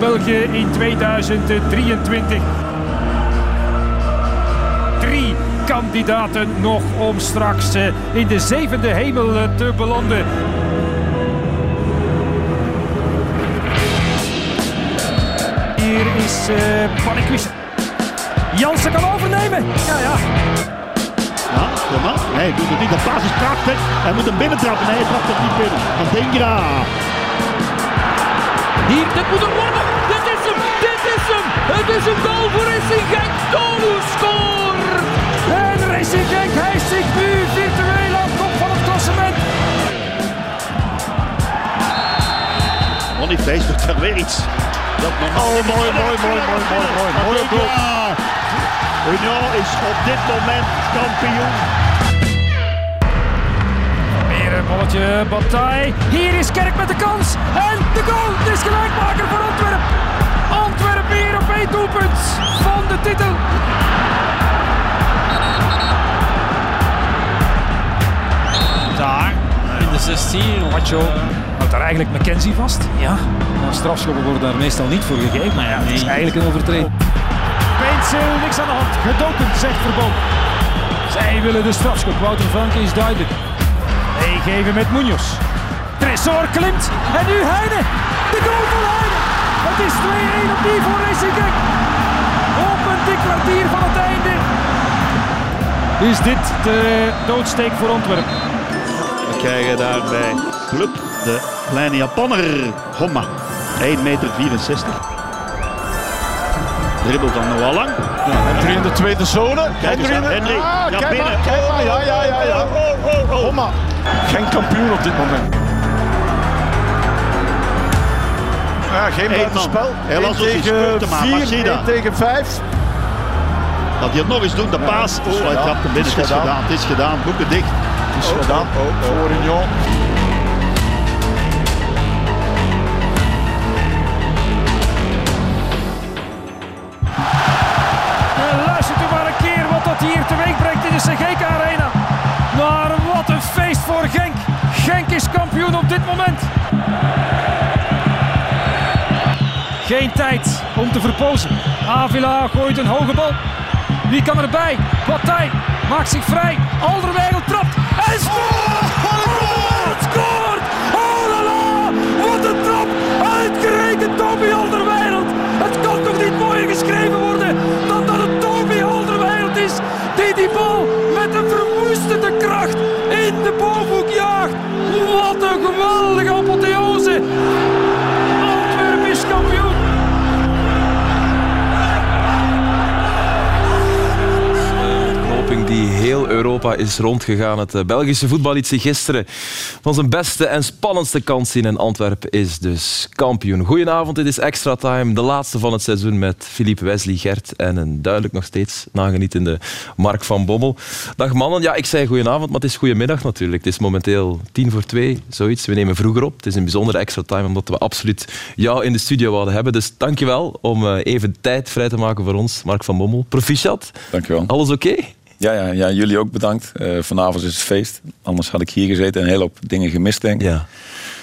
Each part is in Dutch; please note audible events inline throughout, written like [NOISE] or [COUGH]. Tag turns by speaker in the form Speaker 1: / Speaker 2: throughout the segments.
Speaker 1: België in 2023. Drie kandidaten nog om straks eh, in de zevende hemel eh, te belanden. Hier is uh, Panikwist. Jansen kan overnemen. Ja, ja.
Speaker 2: Ja, Thomas. Nee, hij doet het niet. De paas is prachtig. Hij moet hem binnentrappen. Nee, hij trapt het niet binnen. Van Dingra.
Speaker 3: Hier, dit moet hem worden. Het is een goal voor Racing Genk. Tolu scoort.
Speaker 1: En Racing Genk hijst zich nu virtueel aan kop van het klassement.
Speaker 2: Boniface doet er weer iets. Dat normaal...
Speaker 4: Oh, mooi, mooi, mooi, mooi, mooi, mooi. Mooie doel.
Speaker 2: Union is op dit moment kampioen.
Speaker 1: Weer een bolletje Bataille. Hier is Kerk met de kans. En de goal. Het is gelijkmaker voor Antwerpen. Antwerpen weer op één doelpunt van de titel.
Speaker 5: Daar, in de 16.
Speaker 1: Macho houdt daar eigenlijk McKenzie vast.
Speaker 5: Ja, nou, strafschoppen worden daar meestal niet voor gegeven. Maar ja, het is eigenlijk een overtreding.
Speaker 1: Peensel, niks aan de hand. Gedoken, zegt Verboom. Zij willen de strafschop. Wouter Frank is duidelijk. Meegeven met Munoz. Tresor klimt. En nu Heine. De goal van Heine. Het is 2-1 opnieuw voor Racing Genk. Op een dik kwartier van het einde. Is dit de doodsteek voor Antwerpen?
Speaker 2: We krijgen daar bij Club de kleine Japanner. Homma. 1 meter 64. Dribbelt dan nog wel lang.
Speaker 4: Henry in de tweede zone.
Speaker 2: Kijk eens aan
Speaker 4: in de-
Speaker 2: Henry.
Speaker 4: Ah,
Speaker 2: Ja,
Speaker 4: kijk
Speaker 2: binnen.
Speaker 4: maar, kijk maar. Ja, ja, ja. ja.
Speaker 2: Oh, oh, oh.
Speaker 4: Homma. Geen kampioen op dit moment. Ja, geen buitenspel.
Speaker 2: man. Hij
Speaker 4: 1
Speaker 2: was iets
Speaker 4: tegen
Speaker 2: te maken.
Speaker 4: 4,
Speaker 2: Machida.
Speaker 4: 1 tegen 5.
Speaker 2: Dat hij het nog eens doet, de paas.
Speaker 4: het is
Speaker 2: Oh,
Speaker 4: gedaan. Het
Speaker 2: Het
Speaker 4: is gedaan.
Speaker 2: gedaan. Het is gedaan. Boeken dicht.
Speaker 4: is gedaan voor Union.
Speaker 1: En Geen tijd om te verpozen. Avila gooit een hoge bal. Wie kan erbij? Bataille maakt zich vrij. Alderweireld trapt. En scoort! Alderweireld scoort! Oh la la! Wat een trap! Uitgerekend Toby Alderweireld! Het kan toch niet mooier geschreven worden dan dat het Toby Alderweireld is die die bal met
Speaker 6: Europa is rondgegaan. Het eh, Belgische voetbal liet zich gisteren van zijn beste en spannendste kant zien. En Antwerpen is dus kampioen. Goedenavond, dit is Extra Time. De laatste van het seizoen met Philippe Wesley, Gert en een duidelijk nog steeds nagenietende Mark van Bommel. Dag mannen. Ja, ik zei goedenavond, maar het is goedemiddag natuurlijk. Het is momenteel tien voor twee, zoiets. We nemen vroeger op. Het is een bijzondere Extra Time, omdat we absoluut jou in de studio wilden hebben. Dus dankjewel om eh, even tijd vrij te maken voor ons, Mark van Bommel. Proficiat.
Speaker 7: Dankjewel.
Speaker 6: Alles oké?
Speaker 7: Ja, ja, ja, jullie ook bedankt. Eh, vanavond is het feest. Anders had ik hier gezeten en een hele hoop dingen gemist, denk ik.
Speaker 6: Ja,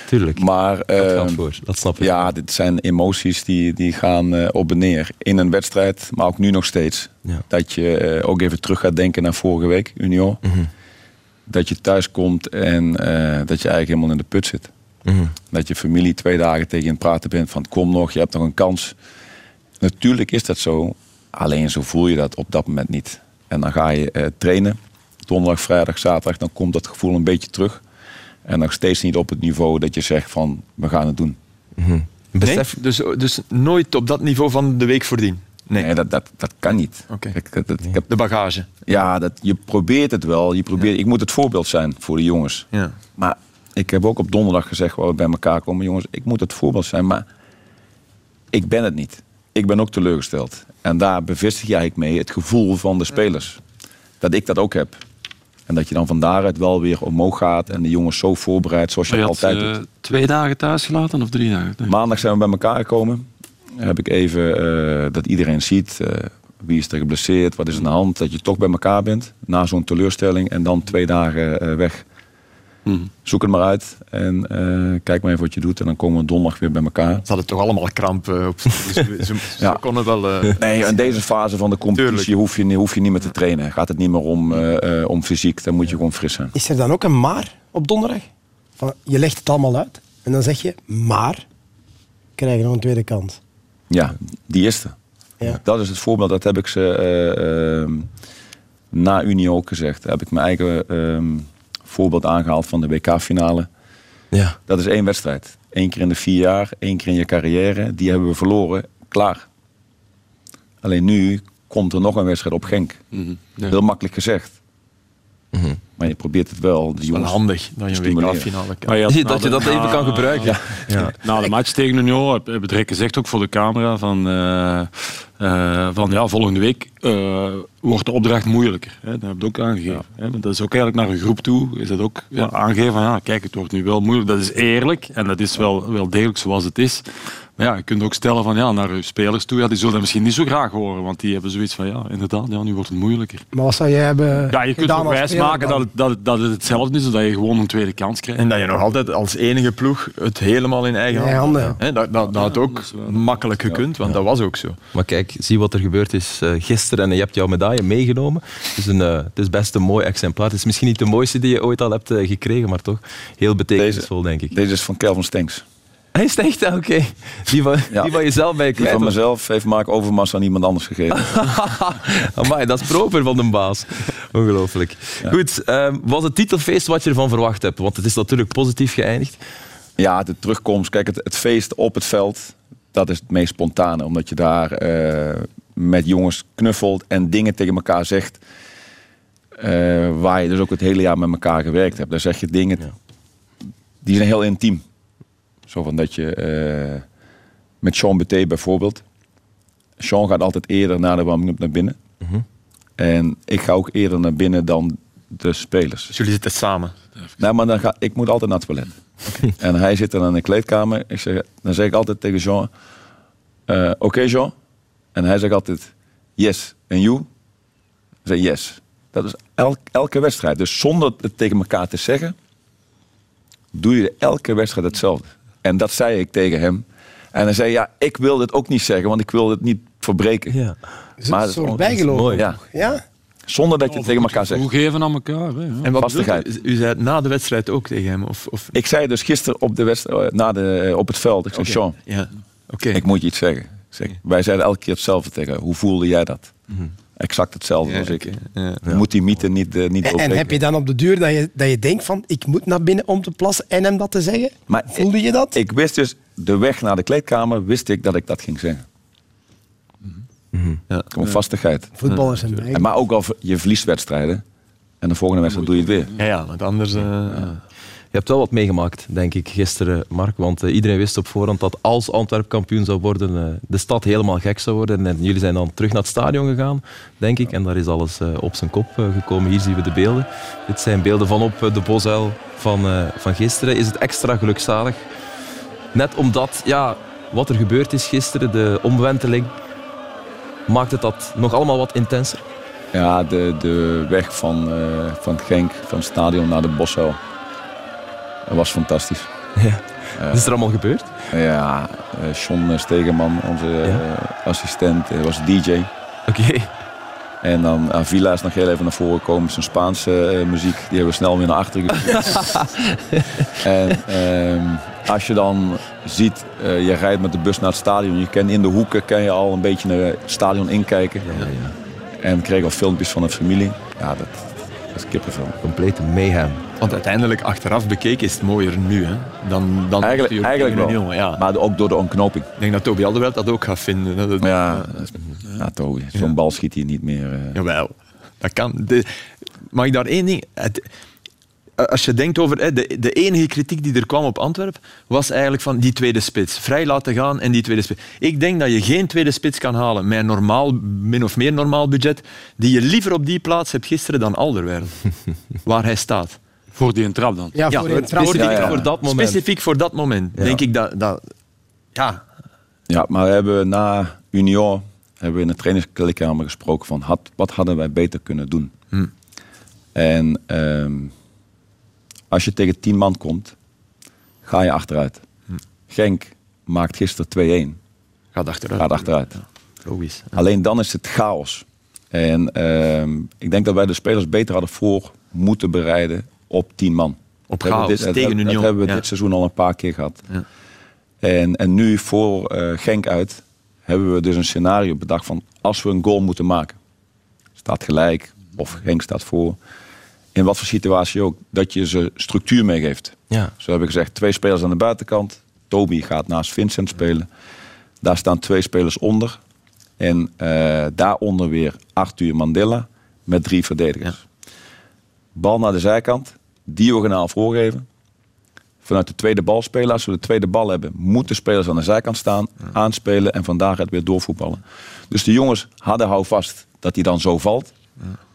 Speaker 6: tuurlijk.
Speaker 7: Maar
Speaker 6: dat
Speaker 7: eh,
Speaker 6: gaat voor, dat snap ik.
Speaker 7: ja, dit zijn emoties die, die gaan eh, op en neer. In een wedstrijd, maar ook nu nog steeds.
Speaker 6: Ja.
Speaker 7: Dat je eh, ook even terug gaat denken naar vorige week, Union.
Speaker 6: Mhm.
Speaker 7: Dat je thuis komt en dat je eigenlijk helemaal in de put zit.
Speaker 6: Mhm.
Speaker 7: Dat je familie twee dagen tegen je praten bent van kom nog, je hebt nog een kans. Natuurlijk is dat zo, alleen zo voel je dat op dat moment niet. En dan ga je eh, trainen, donderdag, vrijdag, zaterdag, dan komt dat gevoel een beetje terug. En nog steeds niet op het niveau dat je zegt van we gaan het doen.
Speaker 6: Besef,
Speaker 8: Nee? Dus, dus nooit op dat niveau van de week voordien? Nee.
Speaker 7: Nee, dat, dat, dat kan niet. Dat, dat- ik heb,
Speaker 8: De bagage.
Speaker 7: ja, dat, je probeert het wel. Je probeert, Ik moet het voorbeeld zijn voor de jongens.
Speaker 8: Ja.
Speaker 7: Maar ik heb ook op donderdag gezegd, waar we bij elkaar komen, jongens, ik moet het voorbeeld zijn, maar ik ben het niet. Ik ben ook teleurgesteld. En daar bevestig eigenlijk mee het gevoel van de spelers. Dat ik dat ook heb. En dat je dan van daaruit wel weer omhoog gaat en de jongens zo voorbereidt zoals je,
Speaker 9: Maar je had
Speaker 7: altijd
Speaker 9: eh,
Speaker 7: doet.
Speaker 9: twee dagen thuis gelaten of drie dagen? Nee.
Speaker 7: Maandag zijn we bij elkaar gekomen. Heb ik even eh, dat iedereen ziet eh, wie is er geblesseerd, wat is aan de hand. Dat je toch bij elkaar bent na zo'n teleurstelling en dan twee dagen eh, weg. Zoek het maar uit en eh, kijk maar even wat je doet. En dan komen we donderdag weer bij elkaar.
Speaker 8: Ze hadden toch allemaal kramp eh, op. Dus ze, ze, [LAUGHS]
Speaker 7: Ja.
Speaker 8: ze konden wel. eh,
Speaker 7: Nee, in deze fase van de competitie hoef je, hoef je niet meer te trainen. Gaat het niet meer om, eh, eh, om fysiek, dan moet je gewoon fris zijn.
Speaker 10: Is er dan ook een maar op donderdag? Van, je legt het allemaal uit en dan zeg je, maar krijg je nog een tweede kans.
Speaker 7: Ja, die eerste.
Speaker 10: Ja.
Speaker 7: Dat is het voorbeeld, dat heb ik ze eh, ehm, na Unie ook gezegd. Daar heb ik mijn eigen ehm, voorbeeld aangehaald van de WK-finale.
Speaker 6: Ja.
Speaker 7: Dat is één wedstrijd. Eén keer in de vier jaar, één keer in je carrière. Die hebben we verloren, klaar. Alleen nu komt er nog een wedstrijd op Genk.
Speaker 9: Mhm. Ja.
Speaker 7: Heel makkelijk gezegd.
Speaker 6: Mhm.
Speaker 7: Maar je probeert het wel.
Speaker 8: Het is wel handig dat je een. WK-finale kan. [LAUGHS]
Speaker 6: Dat
Speaker 9: na
Speaker 6: je dat even kan gebruiken. Ja.
Speaker 9: Na de match tegen Union heb het Rek gezegd, ook voor de camera, van, eh, eh, van ja, volgende week eh, wordt de opdracht moeilijker. Hè. Dat heb je ook aangegeven. Hè. Want Dat is ook eigenlijk naar een groep toe. Is dat ook ja, aangegeven van ja, kijk, het wordt nu wel moeilijk. Dat is eerlijk en dat is wel, wel degelijk zoals het is. Maar ja, je kunt ook stellen van ja, naar je spelers toe, ja, die zullen dat misschien niet zo graag horen, want die hebben zoiets van ja, inderdaad, ja, nu wordt het moeilijker.
Speaker 10: Maar wat zou jij hebben
Speaker 9: Ja, je kunt ook
Speaker 10: als
Speaker 9: wijs
Speaker 10: speler
Speaker 9: maken
Speaker 10: dan?
Speaker 9: dat het, dat, het, dat het hetzelfde is, zodat je gewoon een tweede kans krijgt.
Speaker 8: En dat je nog altijd als enige ploeg het helemaal in eigen handen
Speaker 10: handen,
Speaker 8: Dat, dat, dat had ook
Speaker 9: dat
Speaker 8: makkelijk gekund, want dat was ook zo.
Speaker 6: Maar kijk, zie wat er gebeurd is eh, gisteren en je hebt jouw medaille meegenomen. Het is, een, eh, het is best een mooi exemplaar. Het is misschien niet de mooiste die je ooit al hebt eh, gekregen, maar toch heel betekenisvol, denk ik.
Speaker 7: Deze is van Kelvin Stenks.
Speaker 6: Hij is echt, oké. Die, van,
Speaker 7: Ja.
Speaker 6: die van jezelf bij je
Speaker 7: Die van mezelf heeft Mark Overmars aan iemand anders gegeven. [LAUGHS]
Speaker 6: Amai, dat is proper van de baas. Ongelooflijk. Goed, ehm, was het titelfeest wat je ervan verwacht hebt? Want het is natuurlijk positief geëindigd.
Speaker 7: Ja, de terugkomst. Kijk, het, het feest op het veld, dat is het meest spontane. Omdat je daar eh, met jongens knuffelt en dingen tegen elkaar zegt. eh, waar je dus ook het hele jaar met elkaar gewerkt hebt. Daar zeg je dingen, die zijn heel intiem. Zo van dat je eh, met Sean Beté bijvoorbeeld. Sean gaat altijd eerder na de warming-up naar binnen. En ik ga ook eerder naar binnen dan de spelers.
Speaker 8: Dus jullie zitten samen.
Speaker 7: Nee, maar dan ga, ik moet altijd naar het toilet. [LAUGHS] En hij zit dan in de kleedkamer. Ik zeg, dan zeg ik altijd tegen Jean... eh, Oké Jean? En hij zegt altijd... Yes. En you? Ik zeg yes. Dat is elk, elke wedstrijd. Dus zonder het tegen elkaar te zeggen... doe je elke wedstrijd hetzelfde. En dat zei ik tegen hem. En hij zei, ja, ik wil dit ook niet zeggen... want ik wil het niet verbreken.
Speaker 6: Ja.
Speaker 10: Is
Speaker 7: Maar
Speaker 10: het een soort bijgeloof?
Speaker 7: Ja.
Speaker 10: Ja?
Speaker 7: Zonder dat je het tegen elkaar zegt.
Speaker 9: Toegeven aan elkaar. Hè.
Speaker 8: En wat
Speaker 7: Vastigheid.
Speaker 8: u? U zei het na de wedstrijd ook tegen hem? Of, of...
Speaker 7: Ik zei dus gisteren op, de wedstrijd, na de, eh, op het veld... Ik zei. Jean,
Speaker 8: Ja, oké.
Speaker 7: Ik moet je iets zeggen. Zeg, wij zeiden elke keer hetzelfde tegen. Hoe voelde jij dat? Exact hetzelfde
Speaker 8: Ja,
Speaker 7: als ik.
Speaker 8: Ja.
Speaker 7: Je moet die mythe niet, eh, niet
Speaker 10: En, en heb je dan op de duur dat je, dat je denkt van, ik moet naar binnen om te plassen en hem dat te zeggen?
Speaker 7: Maar
Speaker 10: Voelde je dat?
Speaker 7: Ik wist dus, de weg naar de kleedkamer, wist ik dat ik dat ging zeggen.
Speaker 8: Ja.
Speaker 7: Gewoon vastigheid.
Speaker 10: Voetballers.
Speaker 7: En maar ook al je verliest wedstrijden. En de volgende wedstrijd doe je het weer.
Speaker 8: Ja, ja, want anders... eh,
Speaker 6: hebt wel wat meegemaakt, denk ik, gisteren, Mark. Want eh, iedereen wist op voorhand dat als Antwerp kampioen zou worden, eh, de stad helemaal gek zou worden. En jullie zijn dan terug naar het stadion gegaan, denk ik. En daar is alles eh, op zijn kop gekomen. Hier zien we de beelden. Dit zijn beelden van op de bosuil van, van gisteren. Is het extra gelukzalig? Net omdat, ja, wat er gebeurd is gisteren, de omwenteling, maakt het dat nog allemaal wat intenser?
Speaker 7: Ja, de, de weg van, eh, van Genk, van het stadion naar de Bosuil. Dat was fantastisch.
Speaker 6: Ja. Wat is er allemaal gebeurd?
Speaker 7: Ja, eh John Stegeman, onze
Speaker 6: Ja.
Speaker 7: eh, assistent, eh, was DJ.
Speaker 6: Oké.
Speaker 7: En dan Avila is nog heel even naar voren gekomen zijn Spaanse eh, muziek. Die hebben we snel weer naar achteren gestuurd. [LAUGHS] en ehm, als je dan ziet, eh, je rijdt met de bus naar het stadion. Je kan in de hoeken kan je al een beetje naar het stadion inkijken. En we kregen al filmpjes van de familie. Ja, dat, dat is kippenvel.
Speaker 6: Complete mayhem.
Speaker 8: Want uiteindelijk, achteraf bekeken, is het mooier nu. Hè, dan, dan
Speaker 7: Eigenlijk, eigenlijk wel.
Speaker 8: jongen, ja.
Speaker 7: Maar ook door de ontknoping.
Speaker 8: Ik denk dat Toby Alderweireld dat ook gaat vinden. hè. Dat-
Speaker 7: Ja, ja Toby, zo'n bal schiet hij niet meer. eh.
Speaker 8: Jawel, dat kan. De, mag ik daar één ding... Het, als je denkt over hè, de, de enige kritiek die er kwam op Antwerpen, was eigenlijk van die tweede spits. Vrij laten gaan en die tweede spits. Ik denk dat je geen tweede spits kan halen met een normaal, min of meer normaal budget, die je liever op die plaats hebt gisteren dan Alderweireld. [LAUGHS] waar hij staat.
Speaker 9: Voor die een trap dan.
Speaker 10: Ja, voor een trap.
Speaker 6: Specifiek
Speaker 7: Ja, ja.
Speaker 6: voor dat moment.
Speaker 8: Specifiek voor dat moment.
Speaker 6: Ja.
Speaker 8: Denk ik dat... dat ja,
Speaker 7: Ja, maar we hebben na Union hebben we in de trainingskleedkamer gesproken van had, wat hadden wij beter kunnen doen.
Speaker 8: Hm.
Speaker 7: En ehm, als je tegen 10 man komt, ga je achteruit. Genk maakt gisteren 2-1.
Speaker 8: Gaat achteruit.
Speaker 7: Gaat achteruit.
Speaker 8: Logisch.
Speaker 7: Alleen dan is het chaos. En ehm, ik denk dat wij de spelers beter hadden voor moeten bereiden op 10 man.
Speaker 8: Op
Speaker 7: Dat
Speaker 8: chaos,
Speaker 7: dit- dat-
Speaker 8: tegen Union.
Speaker 7: Dat hebben we
Speaker 8: Ja.
Speaker 7: dit seizoen al een paar keer gehad.
Speaker 8: Ja.
Speaker 7: En, en nu voor eh, Genk uit hebben we dus een scenario bedacht van als we een goal moeten maken. Staat gelijk of Genk staat voor. In wat voor situatie ook, dat je ze structuur meegeeft.
Speaker 6: Ja.
Speaker 7: Zo heb ik gezegd, twee spelers aan de buitenkant. Toby gaat naast Vincent spelen. Daar staan twee spelers onder. En eh, daaronder weer Arthur Mandela met drie verdedigers. Bal naar de zijkant, diagonaal voorgeven. Vanuit de tweede bal spelen. Als we de tweede bal hebben, moeten spelers aan de zijkant staan, aanspelen en van daaruit weer doorvoetballen. Dus de jongens hadden hou vast dat hij dan zo valt.
Speaker 6: Ja,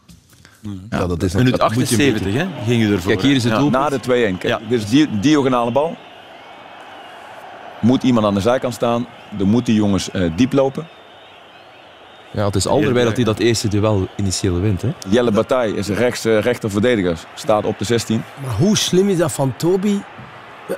Speaker 6: dat is
Speaker 8: Minuut
Speaker 6: dat moet je een
Speaker 8: 78, hè? Ging je ervoor.
Speaker 6: Kijk, hier is het
Speaker 8: Ja.
Speaker 6: doel.
Speaker 7: Na de 2-1. Kijk,
Speaker 8: Ja.
Speaker 7: Dit is die, diagonale bal. Moet iemand aan de zijkant staan. Dan moeten die jongens eh, diep lopen.
Speaker 6: Ja, het is Alderweireld dat hij dat eerste duel initieel wint. Hè?
Speaker 7: Jelle Bataille is de rechts, eh, rechter verdediger. Staat op de 16.
Speaker 10: Maar hoe slim is dat van Toby?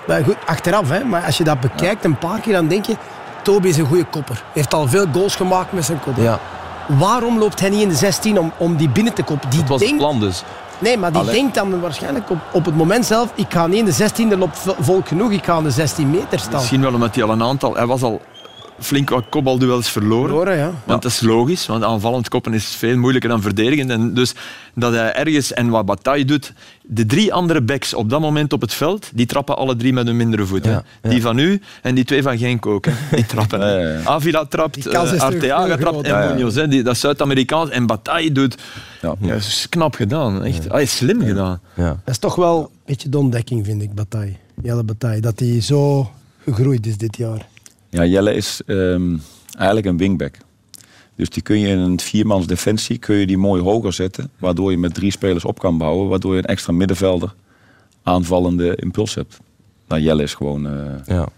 Speaker 10: Maar goed, achteraf, hè, maar als je dat bekijkt een paar keer, dan denk je... Toby is een goede kopper. heeft al veel goals gemaakt met zijn kopper.
Speaker 6: Ja,
Speaker 10: Waarom loopt hij niet in de 16 om, om die binnen te koppen? Die
Speaker 6: dat was het plan dus.
Speaker 10: nee, maar die
Speaker 7: Allee.
Speaker 10: denkt dan waarschijnlijk op, op het moment zelf... Ik ga niet in de 16, er loopt vo- volk genoeg. Ik ga aan de 16 meter staan.
Speaker 8: Misschien wel omdat hij al een aantal... Hij was al flink wat kopbalduels verloren.
Speaker 10: Verloren, ja.
Speaker 8: Want dat is logisch, want aanvallend koppen is veel moeilijker dan verdedigend. En dus dat hij ergens, en wat Bataille doet, de drie andere backs op dat moment op het veld, die trappen alle drie met een mindere voet. hè.
Speaker 6: Ja, ja.
Speaker 8: Die van u en die twee van Genk ook. hè. Die trappen. hè.
Speaker 7: Ja, ja, ja.
Speaker 8: Avila trapt,
Speaker 10: toch
Speaker 8: Arteaga trapt en
Speaker 7: Ja, ja.
Speaker 8: Munoz. hè. Die, dat is Zuid-Amerikaans. En Bataille doet...
Speaker 7: Ja.
Speaker 8: Ja, dat is knap gedaan. Echt. Ah, is slim gedaan.
Speaker 6: Ja.
Speaker 10: Dat is toch wel een beetje de ontdekking, vind ik, Bataille. Jelle Bataille. Dat hij zo gegroeid is dit jaar.
Speaker 7: Ja, Jelle is ehm, eigenlijk een wingback. Dus die kun je in een viermans defensie kun je die mooi hoger zetten. Waardoor je met drie spelers op kan bouwen. Waardoor je een extra middenvelder aanvallende impuls hebt. Nou, Jelle is gewoon... eh,
Speaker 6: Ja.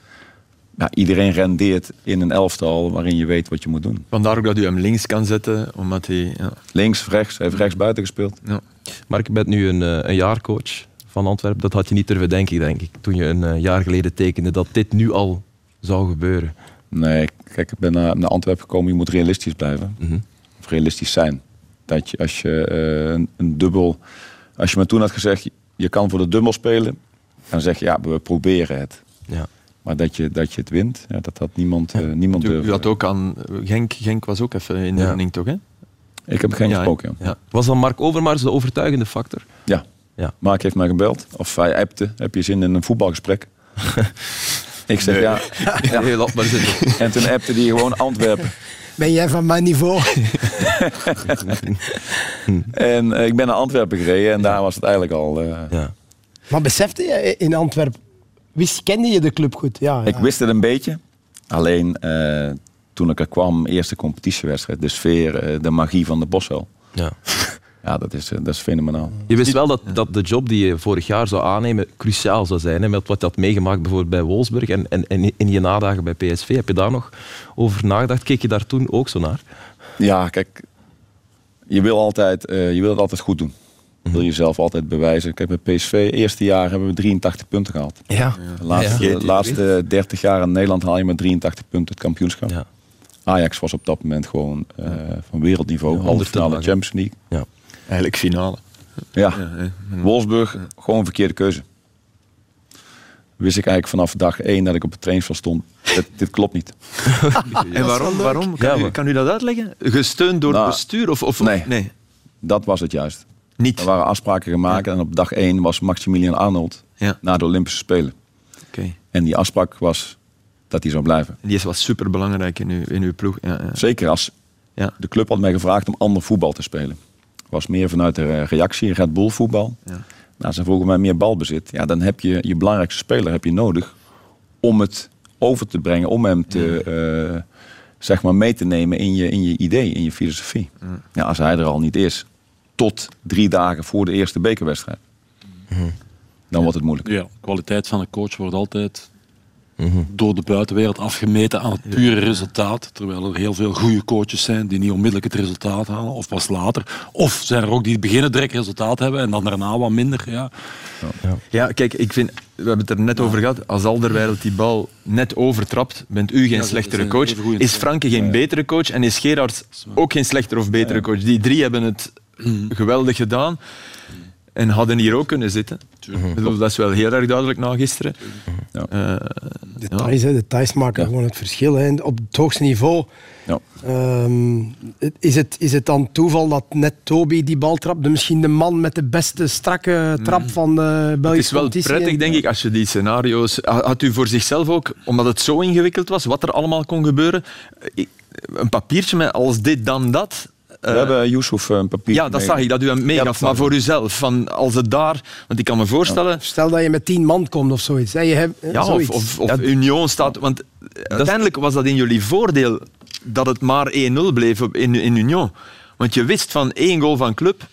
Speaker 7: ja, iedereen rendeert in een elftal waarin je weet wat je moet doen.
Speaker 8: Vandaar ook dat u hem links kan zetten, omdat hij... Ja,
Speaker 7: Links, rechts, hij heeft rechts buiten gespeeld.
Speaker 8: ja.
Speaker 6: Mark, je bent nu een, eh, een jaarcoach van Antwerpen. Dat had je niet durven denken, denk ik, toen je een eh, jaar geleden tekende dat dit nu al zou gebeuren.
Speaker 7: Nee, kijk, ik ben naar, naar Antwerpen gekomen. Je moet realistisch blijven.
Speaker 6: Mhm.
Speaker 7: Of realistisch zijn. Dat je als je eh, een, een dubbel... Als je me toen had gezegd, je kan voor de dubbel spelen. Dan zeg je, ja, we proberen het.
Speaker 6: Ja.
Speaker 7: Maar dat je, dat je het wint, ja, dat had niemand, eh, niemand
Speaker 8: U, had ook aan... Genk, Genk was ook even in de running, toch? Hè?
Speaker 7: Ik heb geen
Speaker 8: Ja,
Speaker 7: gesproken.
Speaker 6: Was dan Mark Overmars de overtuigende factor?
Speaker 7: Ja.
Speaker 6: Ja.
Speaker 7: Mark heeft mij gebeld. Of hij appte. Heb je zin in een voetbalgesprek? [LAUGHS] ik zeg ja. [LAUGHS] ja.
Speaker 6: Nee, laat maar zitten.
Speaker 7: En toen appte hij gewoon Antwerpen.
Speaker 10: Ben jij van mijn niveau? [LAUGHS] [LAUGHS]
Speaker 7: En eh, ik ben naar Antwerpen gereden en daar was het eigenlijk al... eh,
Speaker 6: Ja.
Speaker 10: Maar besefte je in Antwerpen, wist, kende je de club goed? Ja,
Speaker 7: Ik
Speaker 10: ja.
Speaker 7: wist het een beetje. Alleen eh, toen ik er kwam, eerste competitiewedstrijd, de sfeer, de magie van de Boswel.
Speaker 6: Ja.
Speaker 7: Ja, dat is, eh, dat is fenomenaal.
Speaker 6: Je wist wel dat, dat de job die je vorig jaar zou aannemen cruciaal zou zijn. Hè, met wat je had meegemaakt bijvoorbeeld bij Wolfsburg en, en, en in je nadagen bij PSV. Heb je daar nog over nagedacht? Keek je daar toen ook zo naar?
Speaker 7: Ja, kijk, je wil, altijd, eh, je wil het altijd goed doen. Je wil jezelf altijd bewijzen. Kijk, bij PSV, eerste jaar hebben we 83 punten gehaald.
Speaker 6: Ja.
Speaker 7: De laatste,
Speaker 6: Ja.
Speaker 7: de laatste 30 jaar in Nederland haal je met 83 punten het kampioenschap.
Speaker 6: Ja.
Speaker 7: Ajax was op dat moment gewoon eh, van wereldniveau.
Speaker 6: Ja,
Speaker 7: halve finale. Champions League.
Speaker 6: Ja.
Speaker 8: Eigenlijk finale.
Speaker 7: Ja,
Speaker 8: Ja.
Speaker 7: Wolfsburg, gewoon een verkeerde keuze. Wist ik eigenlijk vanaf dag één dat ik op het trainingsveld stond. Dit, dit klopt niet. [LAUGHS]
Speaker 8: En waarom? waarom? Kan,
Speaker 6: Ja,
Speaker 8: u,
Speaker 6: maar-
Speaker 8: kan u dat uitleggen? Gesteund door
Speaker 7: Nou,
Speaker 8: het bestuur? Of, of,
Speaker 7: nee.
Speaker 8: nee.
Speaker 7: Dat was het juist.
Speaker 8: Niet.
Speaker 7: Er waren afspraken gemaakt en op dag één was Maximilian Arnold
Speaker 8: Ja.
Speaker 7: naar de Olympische Spelen.
Speaker 8: Oké.
Speaker 7: En die afspraak was dat hij zou blijven.
Speaker 8: Die is wat superbelangrijk in uw, in uw ploeg. Ja, ja.
Speaker 7: Zeker als
Speaker 8: Ja.
Speaker 7: de club had mij gevraagd om ander voetbal te spelen. Was meer vanuit de reactie, Red Bull voetbal.
Speaker 8: Ja.
Speaker 7: Nou, ze vroegen mij meer balbezit. Ja, dan heb je je belangrijkste speler heb je nodig om het over te brengen, om hem te, eh, zeg maar mee te nemen in je, in je idee, in je filosofie. Ja, als hij er al niet is, tot drie dagen voor de eerste bekerwedstrijd, dan wordt het moeilijk.
Speaker 9: Ja, kwaliteit van een coach wordt altijd door de buitenwereld afgemeten aan het pure resultaat. Terwijl er heel veel goede coaches zijn die niet onmiddellijk het resultaat halen, of pas later. Of zijn er ook die het beginnen direct resultaat hebben en dan daarna wat minder. Ja.
Speaker 8: Ja, kijk, ik vind, we hebben het er net over gehad. Als Alderweireld die bal net overtrapt, bent u geen slechtere coach. Is Franke geen betere coach en is Gerards ook geen slechtere of betere coach. Die drie hebben het geweldig gedaan en hadden hier ook kunnen zitten. Ik bedoel, dat is wel heel erg duidelijk na gisteren. Eh,
Speaker 10: Details, hè, details maken gewoon het verschil. Hè. En Op het hoogste niveau
Speaker 7: Ja.
Speaker 10: ehm, is, het, is het dan toeval dat net Toby die bal trapte? Misschien de man met de beste strakke trap van de Belgische
Speaker 8: Het is wel prettig, denk ik, als je die scenario's... Had u voor zichzelf ook, omdat het zo ingewikkeld was, wat er allemaal kon gebeuren, ik- een papiertje met als dit, dan dat...
Speaker 7: We
Speaker 8: eh,
Speaker 7: hebben Yusuf een papier.
Speaker 8: ja, dat zag ik, dat u hem meegaf. maar voor uzelf, van als het daar... Want ik kan me voorstellen...
Speaker 10: Stel dat je met tien man komt of zoiets. Hè. Je hebt, hè,
Speaker 8: Ja, of,
Speaker 10: zoiets.
Speaker 8: of, of Union staat... Want uiteindelijk was dat in jullie voordeel dat het maar 1-0 bleef in, in Union. Want je wist van één goal van club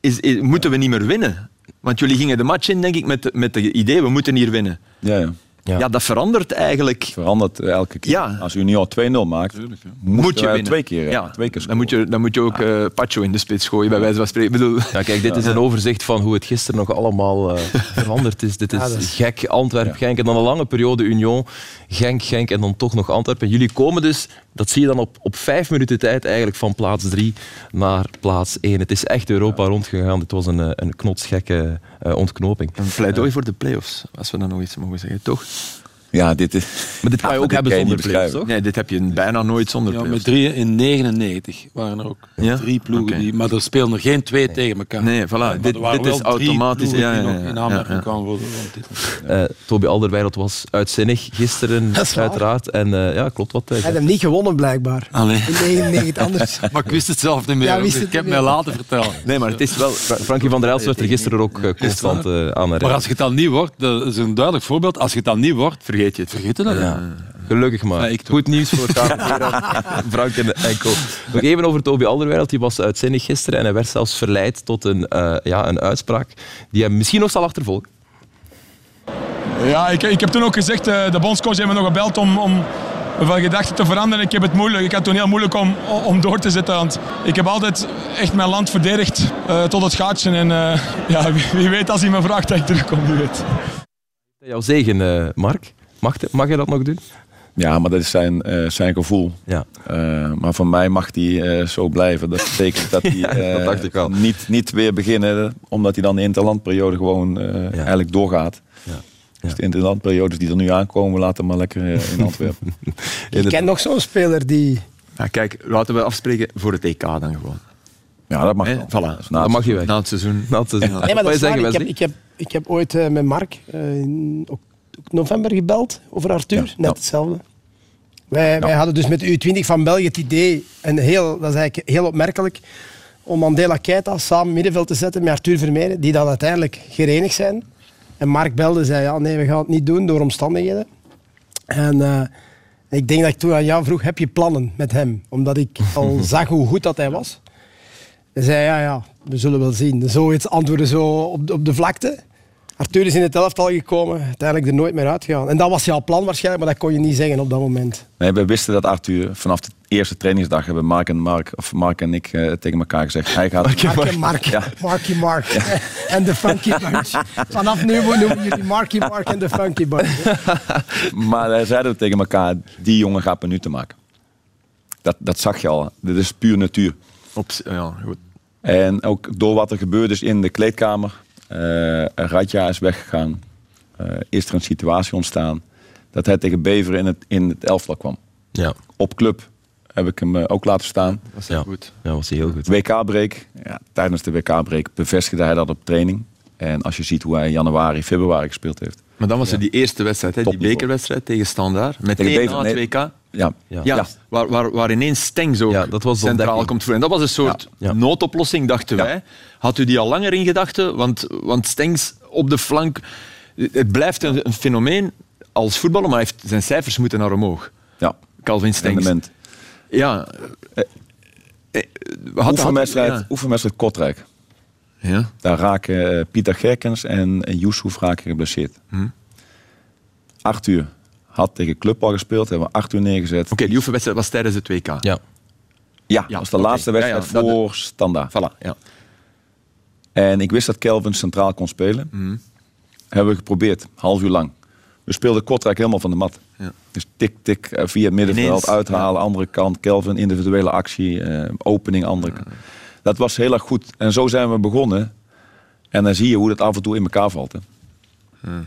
Speaker 8: is, is- moeten we niet meer winnen. Want jullie gingen de match in, denk ik, met, met het idee, we moeten hier winnen.
Speaker 7: Ja, ja.
Speaker 6: Ja.
Speaker 8: Ja, dat verandert eigenlijk.
Speaker 7: Verandert elke keer.
Speaker 8: Ja.
Speaker 7: Als Union 2-0 maakt,
Speaker 8: Moet je
Speaker 7: wij
Speaker 8: winnen.
Speaker 7: twee keer,
Speaker 8: ja.
Speaker 7: twee keer
Speaker 8: dan, moet je, dan moet je ook eh Pacho in de spits gooien, bij wijze van spreken. Ik bedoel,
Speaker 6: Ja, kijk, dit is een overzicht van hoe het gisteren nog allemaal eh, [LAUGHS] veranderd is. Dit is,
Speaker 10: Ja, dat is-
Speaker 6: gek, Antwerpen, Genk en dan een lange periode Union, Genk, Genk en dan toch nog Antwerpen. En jullie komen dus, dat zie je dan op, op vijf minuten tijd eigenlijk van plaats drie naar plaats één. Het is echt Europa rondgegaan. Dit was een, eh, een knotsgekke ontknoping.
Speaker 8: een pleidooi voor de play-offs, als we dat nog iets mogen zeggen, toch?
Speaker 7: Ja, dit is...
Speaker 6: Maar dit kan je [LAUGHS] ook hebben zonder play-offs, toch?
Speaker 8: Nee, dit heb je bijna nooit zonder
Speaker 9: Ja, met drieën in 99 waren er ook
Speaker 8: Ja?
Speaker 9: drie ploegen. Die, maar er speelden er geen twee tegen elkaar.
Speaker 8: Nee, voilà.
Speaker 9: Maar
Speaker 8: Dit- dit is
Speaker 9: drie
Speaker 8: automatisch, ja, ja, ja,
Speaker 9: in aanmerking de titel.
Speaker 6: Eh, Toby Alderweireld was uitzinnig gisteren, [LAUGHS]
Speaker 10: Dat is waar.
Speaker 6: uiteraard. En eh, ja, klopt wat. hij
Speaker 10: Hij
Speaker 6: zegt.
Speaker 10: hem niet gewonnen, blijkbaar.
Speaker 9: Allee.
Speaker 10: In 99 anders. [LAUGHS]
Speaker 9: Maar ik wist het zelf niet meer.
Speaker 10: Ja, wist
Speaker 9: ik heb mij laten vertellen.
Speaker 8: Nee, maar het is wel...
Speaker 6: Fra- Frankie van der Elst werd er gisteren ook eh, constant eh, aan
Speaker 9: Maar
Speaker 6: herinnerd.
Speaker 9: als je het dan niet wordt, dat is een duidelijk voorbeeld. Als je het dan niet wordt,
Speaker 8: Vergeet je het.
Speaker 9: vergeet je dat.
Speaker 6: Ja. Gelukkig maar.
Speaker 9: Ja.
Speaker 6: Goed nieuws voor [LAUGHS] Frank en de Enkel. Nog even over Toby Alderweireld. Die was uitzinnig gisteren en hij werd zelfs verleid tot een, eh, ja, een uitspraak die hem misschien nog zal achtervolgen.
Speaker 11: Ja, ik, ik heb toen ook gezegd, eh, de bondscoach heeft me nog gebeld om, om van gedachten te veranderen. Ik heb het moeilijk. Ik had het toen heel moeilijk om, om door te zetten. Want ik heb altijd echt mijn land verdedigd eh, tot het gaatje. En eh, ja, wie, wie weet als hij me vraagt dat ik terugkom, wie weet.
Speaker 6: Jouw zegen, eh, Mark. Mag, mag je dat nog doen?
Speaker 7: Ja, maar dat is zijn, eh, zijn gevoel.
Speaker 6: Ja.
Speaker 7: Eh, maar voor mij mag hij eh, zo blijven. Dat betekent dat [LAUGHS] hij
Speaker 6: Ja,
Speaker 7: eh. Niet, niet weer beginnen, omdat hij dan de interlandperiode gewoon eh, eigenlijk doorgaat.
Speaker 6: Ja.
Speaker 7: Dus de interlandperiodes die er nu aankomen, laten we maar lekker in [LAUGHS] Antwerpen.
Speaker 10: Ik ken nog zo'n speler die...
Speaker 8: Ja, kijk, laten we afspreken voor het EK dan gewoon.
Speaker 7: Ja, dat mag wel.
Speaker 8: Voilà.
Speaker 7: Na
Speaker 6: Dat
Speaker 7: het
Speaker 6: mag je weg.
Speaker 8: Na het seizoen.
Speaker 6: Dat is,
Speaker 10: Nee, maar dat is
Speaker 6: zeggen,
Speaker 10: waar. Ik heb, ik, heb, ik heb ooit met Mark eh, in november gebeld over Arthur.
Speaker 7: Ja,
Speaker 10: Net hetzelfde. Wij, wij hadden dus met de U20 van België het idee, en heel, dat is eigenlijk heel opmerkelijk, om Mandela Keita samen middenveld te zetten met Arthur Vermeeren, die dan uiteindelijk gerenigd zijn. En Mark belde en zei, ja, nee, we gaan het niet doen door omstandigheden. En eh, ik denk dat ik toen aan jou vroeg, heb je plannen met hem? Omdat ik [LAUGHS] al zag hoe goed dat hij was. Hij zei, ja, ja, we zullen wel zien. Zoiets antwoorden zo op op de vlakte. Arthur is in het elftal gekomen, uiteindelijk er nooit meer uitgegaan. En dat was jouw plan waarschijnlijk, maar dat kon je niet zeggen op dat moment.
Speaker 7: Nee, we wisten dat Arthur vanaf de eerste trainingsdag hebben Mark en, Mark, of Mark en ik eh, tegen elkaar gezegd. Hij gaat,
Speaker 10: Mark en Mark.
Speaker 7: Ja.
Speaker 10: Marky Mark. En de Funky Bunch. Vanaf nu noemen jullie Marky Mark en de Funky Bunch. [LAUGHS]
Speaker 7: Maar wij zeiden tegen elkaar, die jongen gaat minuten maken. Dat, dat zag je al. Dit is puur natuur.
Speaker 8: Op, ja, goed.
Speaker 7: En ook door wat er gebeurd is in de kleedkamer. Eh Radja is weggegaan. eh, is er een situatie ontstaan. Dat hij tegen Beveren in het, in het elftal kwam.
Speaker 6: Ja,
Speaker 7: Op club heb ik hem eh, ook laten staan.
Speaker 8: Dat is
Speaker 6: Ja.
Speaker 8: goed.
Speaker 6: ja, was hij heel goed.
Speaker 7: WK-break. Ja, tijdens de WK-break bevestigde hij dat op training. En als je ziet hoe hij in januari, februari gespeeld heeft.
Speaker 8: Maar dan was er die eerste wedstrijd, hè, die bekerwedstrijd tegen Standaard. Meteen
Speaker 7: Tegen
Speaker 8: na
Speaker 7: Bever,
Speaker 8: het
Speaker 7: nee.
Speaker 8: WK.
Speaker 7: Ja,
Speaker 6: Ja.
Speaker 8: Ja,
Speaker 7: Ja.
Speaker 8: Waar, waar, waar ineens Stengs ook
Speaker 6: Ja, dat was
Speaker 8: centraal komt voor. En dat was een soort
Speaker 6: Ja. Ja.
Speaker 8: noodoplossing, dachten
Speaker 7: Ja.
Speaker 8: wij. Had u die al langer in gedachten? Want, want Stengs op de flank... Het blijft een, een fenomeen als voetballer, maar heeft, zijn cijfers moeten naar omhoog.
Speaker 7: ja.
Speaker 8: Calvin Stengs.
Speaker 7: rendement.
Speaker 8: Ja. Eh, eh, we hadden-
Speaker 7: Oefenwedstrijd, oefenwedstrijd Kortrijk.
Speaker 8: Ja. Ja.
Speaker 7: Daar raken eh, Pieter Gerkens en, Yusuf raken geblesseerd.
Speaker 8: Hm.
Speaker 7: Arthur Had tegen Club al gespeeld, hebben we acht uur neergezet.
Speaker 8: Oké, die oefenwedstrijd was tijdens het WK.
Speaker 6: Ja.
Speaker 7: Ja,
Speaker 8: Ja,
Speaker 7: dat was de laatste wedstrijd
Speaker 8: Ja, ja, dat-
Speaker 7: voor Standaard.
Speaker 8: Voilà, ja.
Speaker 7: En ik wist dat Kelvin centraal kon spelen.
Speaker 8: Mhm.
Speaker 7: Hebben we geprobeerd, half uur lang. We speelden Kortrijk helemaal van de mat.
Speaker 8: Ja.
Speaker 7: Dus tik, tik, eh, via het middenveld,
Speaker 8: Ineens,
Speaker 7: uithalen, andere kant. Kelvin, individuele actie, eh, opening, andere kant. Dat was heel erg goed. En zo zijn we begonnen. En dan zie je hoe dat af en toe in elkaar valt. Hè.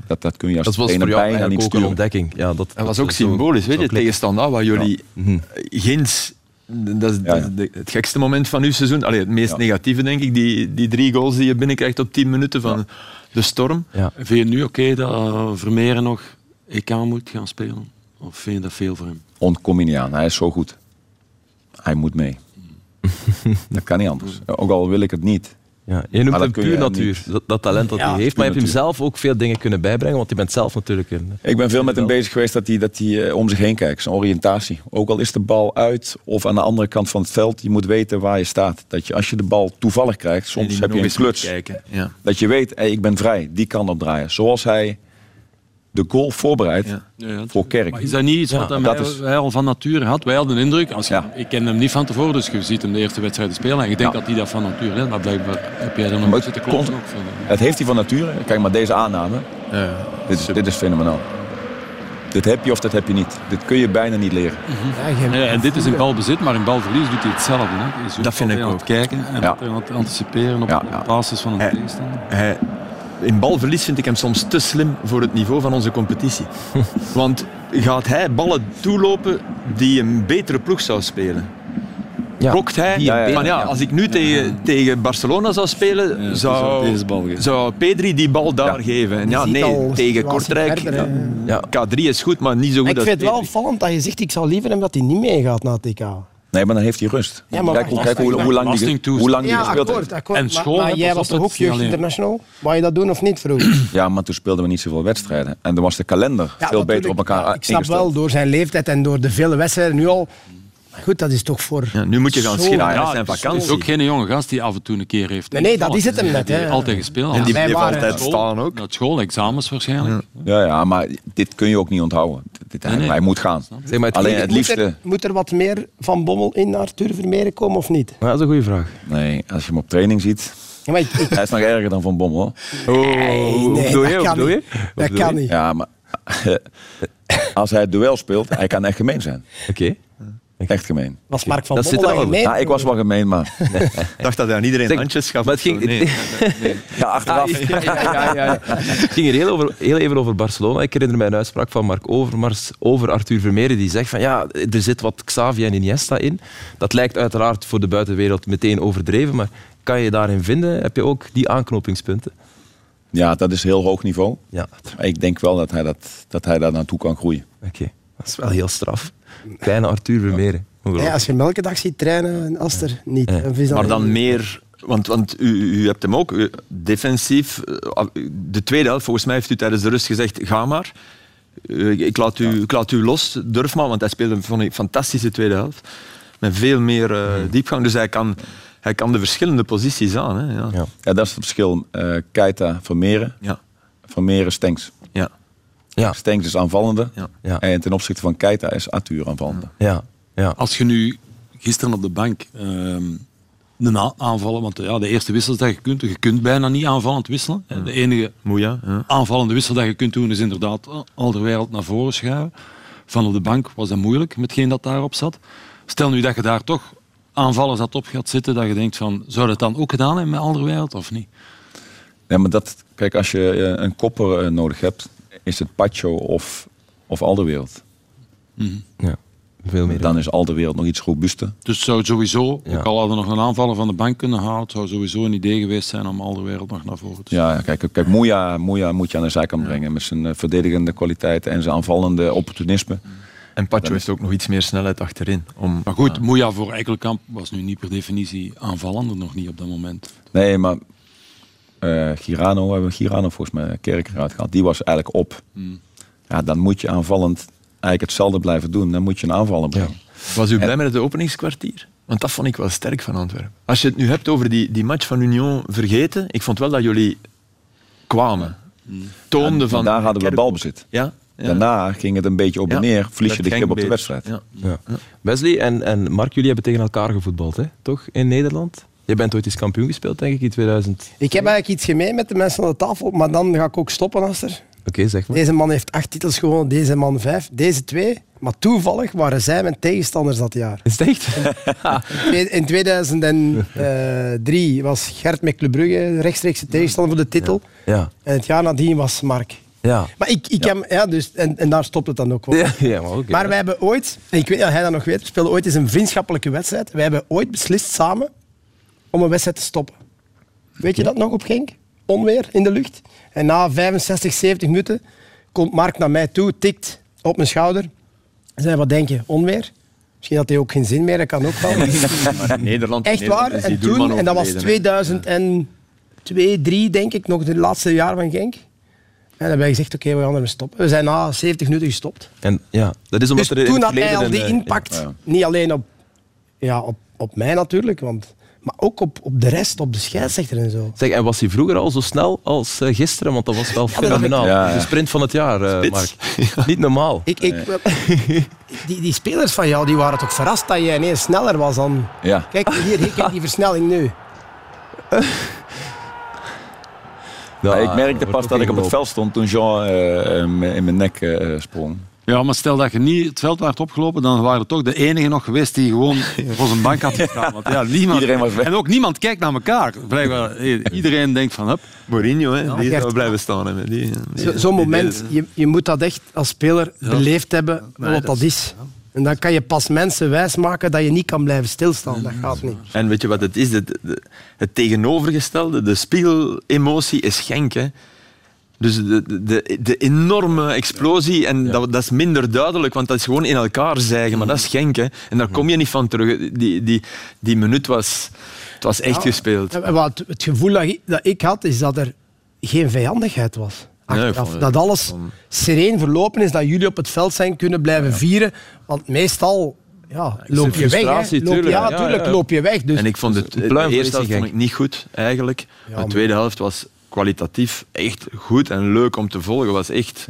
Speaker 7: Dat, dat kun je als
Speaker 6: Dat was
Speaker 7: trainer
Speaker 6: voor jou
Speaker 7: bijna
Speaker 6: ook een ontdekking. Ja, dat,
Speaker 8: Dat was
Speaker 6: dat
Speaker 8: ook
Speaker 6: zo-
Speaker 8: symbolisch, weet je,
Speaker 6: klikt.
Speaker 8: tegen Standaard, waar jullie
Speaker 6: Mhm.
Speaker 8: ginds... Dat is,
Speaker 7: Ja, ja.
Speaker 8: het gekste moment van uw seizoen. Allee, het meest
Speaker 7: Ja.
Speaker 8: negatieve, denk ik. Die, die drie goals die je binnenkrijgt op 10 minuten van de storm.
Speaker 6: Ja.
Speaker 9: Vind je het nu oké dat uh, Vermeeren nog EK moet gaan spelen? Of vind je dat veel voor hem?
Speaker 7: Ontkom je niet aan. Hij is zo goed. Hij moet mee. dat kan niet anders. Ook al wil ik het niet.
Speaker 6: Ja, je noemt hem puur natuur,
Speaker 7: niet-
Speaker 6: dat, dat talent dat
Speaker 10: Ja,
Speaker 6: hij heeft. Maar je hebt hem zelf ook veel dingen kunnen bijbrengen, want je bent zelf natuurlijk een...
Speaker 7: Ik ben veel met hem bezig geweest dat hij, dat hij eh, om zich heen kijkt. Zijn oriëntatie. Ook al is de bal uit of aan de andere kant van het veld. Je moet weten waar je staat. Dat je als je de bal toevallig krijgt. Soms heb je een kluts.
Speaker 8: Kijken. Ja.
Speaker 7: Dat je weet, hey, ik ben vrij. Die kan opdraaien. Zoals hij de goal voorbereidt
Speaker 8: Ja.
Speaker 9: Ja, ja,
Speaker 7: voor Kerk.
Speaker 9: Maar is dat niet iets wat
Speaker 7: dat
Speaker 9: hij,
Speaker 7: is-
Speaker 9: hij al van nature had? Wij hadden de indruk, als je,
Speaker 7: Ja.
Speaker 9: ik ken hem niet van tevoren, dus je ziet hem de eerste wedstrijden spelen en je denkt
Speaker 7: Ja.
Speaker 9: dat hij dat van nature heeft, maar blijkbaar heb jij er nog een zitten kloppen.
Speaker 7: Het heeft hij van nature. Kijk maar deze aanname. Dit is, dit is fenomenaal. Dit heb je of dat heb je niet. Dit kun je bijna niet leren.
Speaker 10: Ja, je-
Speaker 9: Ja, en dit is in balbezit, maar in balverlies doet hij hetzelfde. Hè. Ook
Speaker 8: Dat vind ik ook.
Speaker 9: het kijken en
Speaker 7: Ja.
Speaker 9: altijd aan het anticiperen op
Speaker 7: Ja,
Speaker 9: op basis van een tegenstander.
Speaker 8: In balverlies vind ik hem soms te slim voor het niveau van onze competitie. [LAUGHS] Want gaat hij ballen toelopen die een betere ploeg zou spelen?
Speaker 6: Ja.
Speaker 8: Klokt hij? Van ja, als ik nu tegen, tegen Barcelona zou spelen,
Speaker 9: Ja,
Speaker 8: zou,
Speaker 9: deze bal geven.
Speaker 8: zou Pedri die bal daar
Speaker 7: Ja.
Speaker 8: geven. En ja, nee,
Speaker 10: al
Speaker 8: tegen Kortrijk.
Speaker 10: verder,
Speaker 8: ja, K3 is goed, maar niet zo goed
Speaker 10: Ik
Speaker 8: als
Speaker 10: vind het wel
Speaker 8: Pedri.
Speaker 10: opvallend dat je zegt, ik zou liever hem dat hij niet meegaat naar het TK.
Speaker 7: Nee, maar dan heeft hij rust.
Speaker 10: Ja, maar
Speaker 7: kijk, hoe- kijk hoe, lang die, hoe lang die
Speaker 10: Ja,
Speaker 7: gespeeld
Speaker 10: akkoord,
Speaker 7: heeft.
Speaker 10: akkoord.
Speaker 9: En school,
Speaker 10: maar, jij was
Speaker 9: op,
Speaker 10: toch ook jeugd international? Wou je dat doen of niet vroeger?
Speaker 7: Ja, maar toen speelden we niet zoveel wedstrijden. En dan was de kalender
Speaker 10: Ja,
Speaker 7: veel beter op elkaar
Speaker 10: Ik snap
Speaker 7: ingesteld.
Speaker 10: wel, door zijn leeftijd en door de vele wedstrijden nu al... Goed, dat is toch voor...
Speaker 8: Ja, nu moet je gaan schillen
Speaker 10: Ja,
Speaker 8: zijn
Speaker 9: het is
Speaker 8: vakantie.
Speaker 9: ook geen jonge gast die af en toe een keer heeft.
Speaker 10: Nee, nee, dat is het hem net,
Speaker 9: Die heeft
Speaker 10: hè.
Speaker 9: altijd gespeeld.
Speaker 8: En die
Speaker 10: waren-
Speaker 8: altijd
Speaker 9: School,
Speaker 8: staan ook.
Speaker 9: Dat school, examens waarschijnlijk.
Speaker 7: Ja, ja, maar dit kun je ook niet onthouden. Dit, hij,
Speaker 9: Nee, nee.
Speaker 7: hij moet gaan.
Speaker 6: Zeg maar, het
Speaker 7: Alleen het
Speaker 10: Moet
Speaker 7: liefste...
Speaker 10: er, moet er wat meer van Bommel in naar Arthur Vermeeren komen of niet?
Speaker 6: Maar dat is een goede vraag.
Speaker 7: Nee, als je hem op training ziet...
Speaker 10: Ja, maar ik, ik-
Speaker 7: Hij is nog erger dan Van Bommel. hoor.
Speaker 6: Oh,
Speaker 10: nee, dat
Speaker 6: bedoel je? Hoe
Speaker 10: kan
Speaker 6: je?
Speaker 10: niet. Dat
Speaker 6: bedoel
Speaker 10: kan
Speaker 6: je?
Speaker 10: niet.
Speaker 7: Ja, maar... [LAUGHS] Als hij het duel speelt, hij kan echt gemeen zijn.
Speaker 6: Oké.
Speaker 7: Echt gemeen.
Speaker 10: Was Mark van
Speaker 6: Dat zit
Speaker 10: Bommel
Speaker 6: er
Speaker 10: gemeen?
Speaker 7: Ja, ik was wel gemeen, maar... [LAUGHS]
Speaker 8: Ik dacht dat hij aan iedereen
Speaker 6: Zeg,
Speaker 8: handjes gaf.
Speaker 6: Maar het ging,
Speaker 8: Nee. [LAUGHS]
Speaker 7: Ja, achteraf.
Speaker 6: Ah, ja, ja, ja, ja, ja. Het ging er heel, over, heel even over Barcelona. Ik herinner mij een uitspraak van Mark Overmars over Arthur Vermeeren. Die zegt van ja, er zit wat Xavi en Iniesta in. Dat lijkt uiteraard voor de buitenwereld meteen overdreven. Maar kan je daarin vinden? Heb je ook die aanknopingspunten?
Speaker 7: Ja, dat is heel hoog niveau.
Speaker 6: Ja,
Speaker 7: Maar Ik denk wel dat hij, dat, dat hij daar naartoe kan groeien.
Speaker 6: oké. Dat is wel heel straf. Kleine Arthur Vermeeren.
Speaker 10: Ja, als je hem elke dag ziet trainen en Aster niet.
Speaker 6: Ja.
Speaker 8: Maar dan meer... Want, want u, u hebt hem ook u- defensief... eh, De tweede helft, volgens mij heeft u tijdens de rust gezegd, ga maar. Eh, Ik laat u, ik laat u los, durf maar. Want hij speelde vond ik, een fantastische tweede helft. Met veel meer eh, diepgang. Dus hij kan, hij kan de verschillende posities aan. Hè. Ja.
Speaker 6: Ja.
Speaker 7: Ja, dat is het verschil. Eh Keita, Vermeeren.
Speaker 8: Ja.
Speaker 7: Vermeeren, Stenks.
Speaker 8: Ja.
Speaker 7: Stenks is aanvallende.
Speaker 8: Ja.
Speaker 6: ja,
Speaker 7: En ten opzichte van Keita is Arthur aanvallende.
Speaker 6: ja, ja.
Speaker 9: Als je nu gisteren op de bank ehm een aanvallen, want ja, de eerste wissels dat je kunt, je kunt bijna niet aanvallend wisselen. De enige
Speaker 8: Moeja. Ja.
Speaker 9: aanvallende wissel dat je kunt doen is inderdaad al de wereld naar voren schuiven. Van op de bank was dat moeilijk met geen dat daarop zat. Stel nu dat je daar toch aanvallers had op gaat zitten, dat je denkt van, zou dat dan ook gedaan hebben met Alderwereld of niet?
Speaker 7: Ja, maar dat, kijk, als je eh, een kopper eh, nodig hebt, is het Pacho of, of Alderwereld.
Speaker 6: ja. Veel meer.
Speaker 7: Dan is Alderwereld nog iets robuuster.
Speaker 9: Dus het zou sowieso,
Speaker 6: Ja.
Speaker 9: ook al hadden we nog een aanvaller van de bank kunnen halen, het zou sowieso een idee geweest zijn om Alderwereld nog naar voren te
Speaker 7: Ja, kijk, kijk Moeja, Moeja moet je aan de zijkant brengen met zijn eh, verdedigende kwaliteiten en zijn aanvallende opportunisme.
Speaker 8: En Pacho heeft ook nog iets meer snelheid achterin. Om,
Speaker 9: Maar goed, Moeja voor Ekkelkamp was nu niet per definitie aanvallender nog niet op dat moment.
Speaker 7: Nee, maar eh Girano, we hebben Girano volgens mij Kerk eruit gehaald. Die was eigenlijk op. Ja, dan moet je aanvallend eigenlijk hetzelfde blijven doen. Dan moet je een aanvaller brengen.
Speaker 8: Was u blij met het openingskwartier? Want dat vond ik wel sterk van Antwerpen. Als je het nu hebt over die, die match van Union vergeten, ik vond wel dat jullie kwamen. Toonden
Speaker 7: Maar
Speaker 8: van...
Speaker 7: daar hadden we balbezit.
Speaker 8: Ja,
Speaker 7: Daarna ging het een beetje op en
Speaker 6: Ja,
Speaker 7: neer. Verlies je de grip op de wedstrijd.
Speaker 6: Ja. Wesley en, en Mark, jullie hebben tegen elkaar gevoetbald, hè? toch? In Nederland? Je bent ooit eens kampioen gespeeld, denk ik, in 2000.
Speaker 10: Ik heb eigenlijk iets gemeen met de mensen aan de tafel, maar dan ga ik ook stoppen, Aster.
Speaker 6: Oké, zeg maar.
Speaker 10: Deze man heeft acht titels gewonnen, deze man vijf, deze twee. Maar toevallig waren zij mijn tegenstanders dat jaar.
Speaker 6: Is het echt?
Speaker 10: In 2003 was Gert met Club Brugge de rechtstreekse tegenstander voor de titel.
Speaker 6: Ja.
Speaker 10: En het jaar nadien was Mark.
Speaker 6: Ja.
Speaker 10: Maar ik, ik Heb, ja, dus, en, en daar stopt het dan ook wel.
Speaker 6: Ja, ja, maar oké.
Speaker 10: Maar wij hebben ooit, en ik weet niet of hij dat nog weet, we speelden ooit eens een vriendschappelijke wedstrijd. Wij hebben ooit beslist samen om een wedstrijd te stoppen. Weet je dat nog op Genk? Onweer in de lucht. En na 65, 70 minuten komt Mark naar mij toe, tikt op mijn schouder. En zei, wat denk je? Onweer? Misschien had hij ook geen zin meer, dat kan ook wel. [LAUGHS]
Speaker 8: Maar Nederland,
Speaker 10: Echt waar.
Speaker 8: Nederland
Speaker 10: En, toen, en dat was
Speaker 8: overleden, hè.
Speaker 10: 2002, 2003 denk ik, nog het laatste jaar van Genk. En dan hebben wij gezegd, oké, we gaan ermee stoppen. We zijn na 70 minuten gestopt.
Speaker 6: En ja, dat is omdat
Speaker 10: Dus
Speaker 6: er
Speaker 10: toen had hij al die
Speaker 6: eh,
Speaker 10: impact,
Speaker 6: ja.
Speaker 10: niet alleen op, ja, op, op mij natuurlijk, want, maar ook op, op de rest, op de scheidsrechter en zo.
Speaker 6: Zeg, en was hij vroeger al zo snel als eh, gisteren? Want dat was wel fenomenaal.
Speaker 7: Ja, ja.
Speaker 6: De sprint van het jaar, eh. Mark. [LAUGHS] Niet normaal.
Speaker 10: Ik, ik, [LAUGHS] die, die spelers van jou die waren toch verrast dat jij ineens sneller was dan...
Speaker 7: Ja.
Speaker 10: Kijk, hier, hier kijk die versnelling nu.
Speaker 6: Ja,
Speaker 7: Maar ik merkte pas dat ik op het veld stond toen Jean eh, in mijn nek eh, sprong.
Speaker 9: Ja, maar stel dat je niet het veld werd opgelopen, dan waren er toch de enige nog geweest die gewoon [LAUGHS] voor zijn bank had. Want ja, niemand,
Speaker 7: Iedereen was weg.
Speaker 9: En ook niemand kijkt naar elkaar. Blijkbaar, eh, iedereen denkt van, hup,
Speaker 8: Mourinho, hè, die zou blijven staan. Hè, met die,
Speaker 10: Zo- Zo'n moment, je, je moet dat echt als speler beleefd hebben,
Speaker 9: Nee,
Speaker 10: wat
Speaker 9: dat
Speaker 10: is. En dan kan je pas mensen wijsmaken dat je niet kan blijven stilstaan. Dat gaat niet.
Speaker 8: En weet je wat het is? Het, het tegenovergestelde, de spiegelemotie is Genk. Hè. Dus de, de, de enorme explosie, en dat, dat is minder duidelijk, want dat is gewoon in elkaar zijgen, maar dat is Genk. Hè. En daar kom je niet van terug. Die, die, die minuut was, het was echt gespeeld.
Speaker 10: Wat, het gevoel dat ik, dat ik had, is dat er geen vijandigheid was.
Speaker 8: Nee,
Speaker 10: dat alles sereen verlopen is, dat jullie op het veld zijn kunnen blijven vieren. Want meestal ja, loop je weg. Hè.
Speaker 6: frustratie,
Speaker 10: Loop,
Speaker 6: tuurlijk.
Speaker 10: ja,
Speaker 6: Ja,
Speaker 10: tuurlijk
Speaker 6: ja.
Speaker 10: loop je weg. Dus
Speaker 8: En ik vond het, de
Speaker 6: voor
Speaker 8: eerste helft
Speaker 6: Racing
Speaker 8: vond ik niet goed, eigenlijk. de tweede helft was kwalitatief echt goed en leuk om te volgen. was echt,